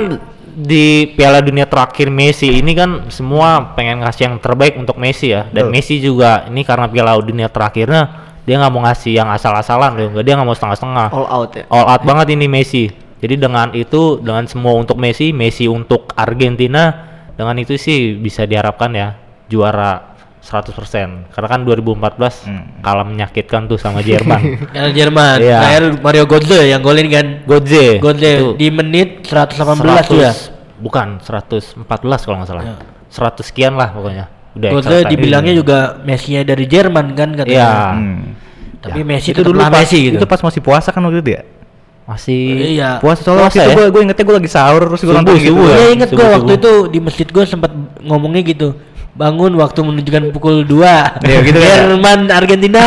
di Piala Dunia terakhir Messi ini kan semua pengen ngasih yang terbaik untuk Messi ya. Dan Betul. Messi juga ini karena Piala Dunia terakhirnya dia nggak mau ngasih yang asal-asalan loh. Dia nggak mau setengah-setengah. All out ya. All out banget ini Messi. Jadi dengan itu, dengan semua untuk Messi, Messi untuk Argentina, dengan itu sih bisa diharapkan ya juara 100%. Karena kan 2014 Hmm. kalah menyakitkan tuh sama Jerman. (laughs) Karena Jerman. Iya. Terakhir Mario Götze yang golin kan. Godze. Götze Itu di menit 118 tuh ya. 100 Bukan 114 kalau nggak salah. Ya. 100 sekian lah pokoknya. Udah Götze dibilangnya juga Messi-nya dari Jerman kan katanya. Iya. Hmm. Tapi Messi itu dulu pas, Messi gitu. itu pas masih puasa kan waktu itu ya? Masih Iya. Puasa soalnya waktu Puasa itu ya? gue gue ingetnya gue lagi sahur terus gue nonton gitu. ya? Iya inget gue waktu itu di masjid gue sempat ngomongnya gitu bangun waktu menunjukkan pukul 2 Iya, gitu kan? Jerman Argentina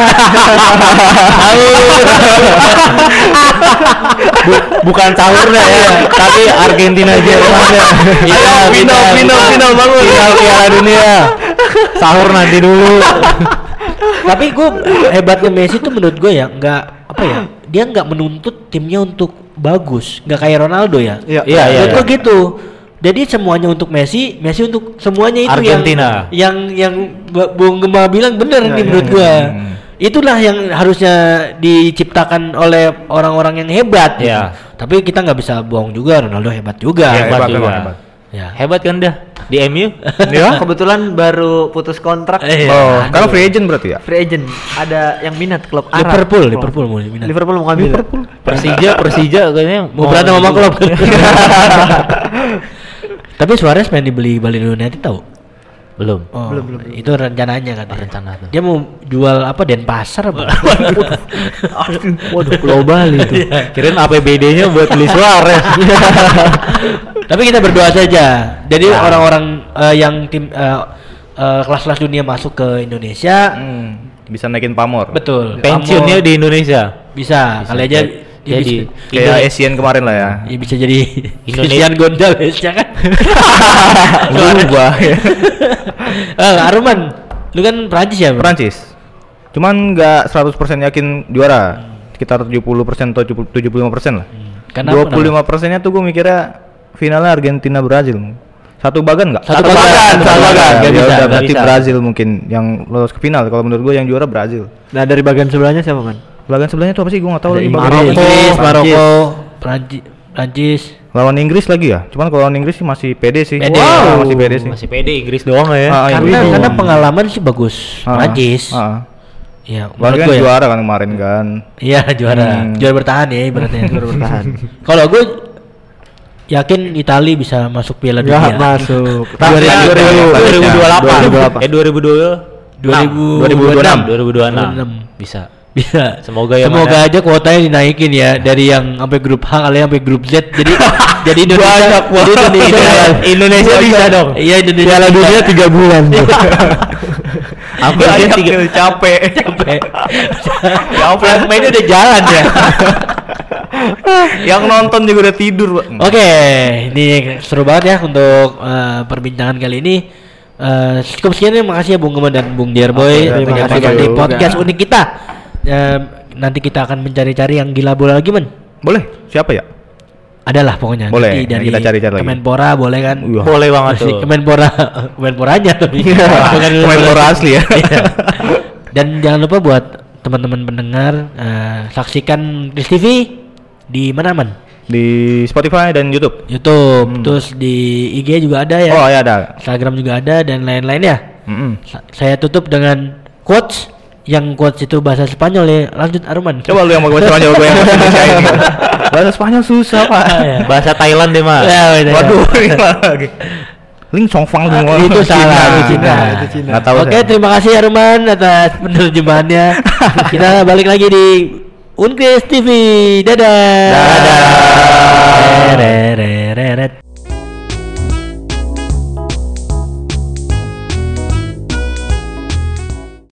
Bu- bukan sahurnya ya, tapi Argentina Jerman ya. Final, final, final, final, bangun. Final Piala Dunia. Sahur nanti dulu. tapi gue hebatnya Messi tuh menurut gue ya nggak apa ya dia nggak menuntut timnya untuk bagus nggak kayak Ronaldo ya Iya. Iya, iya, menurut iya. gue gitu jadi semuanya untuk Messi Messi untuk semuanya itu Argentina. yang yang yang Bu- Bung Gema bilang bener Iya, nih iya, menurut iya. gue Hmm. itulah yang harusnya diciptakan oleh orang-orang yang hebat gitu. Iya. tapi kita nggak bisa bohong juga Ronaldo hebat juga Iya, Hebat hebat, juga. hebat, hebat. Ya. Hebat kan dah di MU. (laughs) Ya, kebetulan baru putus kontrak. Eh, Oh, aduh. kalau free agent berarti ya? Free agent. Ada yang minat klub Arab. Liverpool, Oh. Liverpool mau minat. Liverpool mau ngambil. Liverpool. Persija, Persija kayaknya Mau berantem sama klub. (laughs) (laughs) Tapi Suarez main dibeli Bali United tahu? Belum. Oh, belum, belum. Itu rencananya kan. Rencana tuh. Dia mau jual apa Denpasar apa? (laughs) Waduh, Pulau Bali itu. Kirain APBD-nya buat beli Suarez. (laughs) Tapi kita berdoa saja. Jadi Ya. orang-orang eh, yang tim eh, eh, kelas-kelas dunia masuk ke Indonesia, Hmm, bisa naikin pamor. betul. Pensiunnya di Indonesia. bisa, kali aja Jadi bisa, Kayak Asian kemarin lah ya. ya bisa jadi Indonesia- Christian Gonzalez ya kan. (laughs) Berubah ya. (laughs) Eh, Arman, lu kan Prancis ya? Bro? Prancis. Cuman nggak 100% yakin juara. Sekitar 70% atau 70 75% lah. Kenapa, 25 persennya tuh gue mikirnya finalnya Argentina Brazil. Satu bagan nggak? Satu bagan, satu bagan. Ya bisa, udah berarti bisa. Brazil mungkin yang lolos ke final. Kalau menurut gue yang juara Brazil. Nah, dari bagian sebelahnya siapa, Man? Bagan sebelahnya tuh apa sih? Gue nggak tahu lagi. Prancis. Maroko, Prancis, Prancis. Lawan Inggris lagi ya? Cuman kalau lawan Inggris sih masih pede sih. Pede. Wow, masih pede sih. Masih pede Inggris doang ya. Ah, Karena Inggris karena doang. pengalaman sih bagus Ah, Prancis. ah. Iya, gue ya. juara kan kemarin kan. Iya juara, Hmm. juara bertahan ya ibaratnya. (laughs) Juara bertahan. Kalau gue yakin Italia bisa masuk Piala Dunia. masuk. Dua ribu- dua ribu- 2028. Eh 2020. 2026. 2026. Bisa. Bisa. Semoga ya, Semoga Man, ya. aja kuotanya dinaikin ya dari yang sampai grup H kali sampai grup Z. Jadi (laughs) jadi Indonesia Banyak, jadi Indonesia, Indonesia bisa dong. Iya Indonesia Piala. Dunia 3 bulan. (laughs) Hampir dia tiga capek. (laughs) Capek. ya plan mainnya udah jalan ya. yang nonton juga udah tidur, Pak. Oke, ini seru banget ya untuk eh, perbincangan kali ini. Eh, cukup sekian ya, makasih ya Bung Gemen dan Bung Dearboy untuk terima kasih di podcast unik kita. Eh, nanti kita akan mencari-cari yang gila bola lagi, men. Boleh? Siapa ya? Adalah pokoknya. Boleh, Nanti dari kita cari-cari lagi. Kemenpora boleh kan? Wah. Boleh banget tuh. Kemenpora, (laughs) Kemenporanya tapi. Bukan Kemenpora asli ya. Iya. Dan jangan lupa buat teman-teman pendengar eh, saksikan Kris TV di mana man? Di Spotify dan YouTube. YouTube, terus di IG juga ada ya. Oh, ya ada. Instagram juga ada dan lain-lain ya. Mm-mm. Sa- Saya tutup dengan quotes yang quotes itu bahasa Spanyol ya. Lanjut Arman. Coba lu yang mau bahasa Spanyol, gue yang bahasa Indonesia ini. (laughs) Bahasa Spanyol susah, Pak. Ya. Bahasa Thailand deh, Mas. Ya, udah, ya. Waduh, ini lagi. Ling Song Fang semua. itu salah, itu Cina. Itu Cina. Nggak tahu Oke, saya. terima kasih Arman atas penerjemahannya. (laughs) Kita balik lagi di Unkris TV. Dadah. Dadah. Re, re, re, re, re.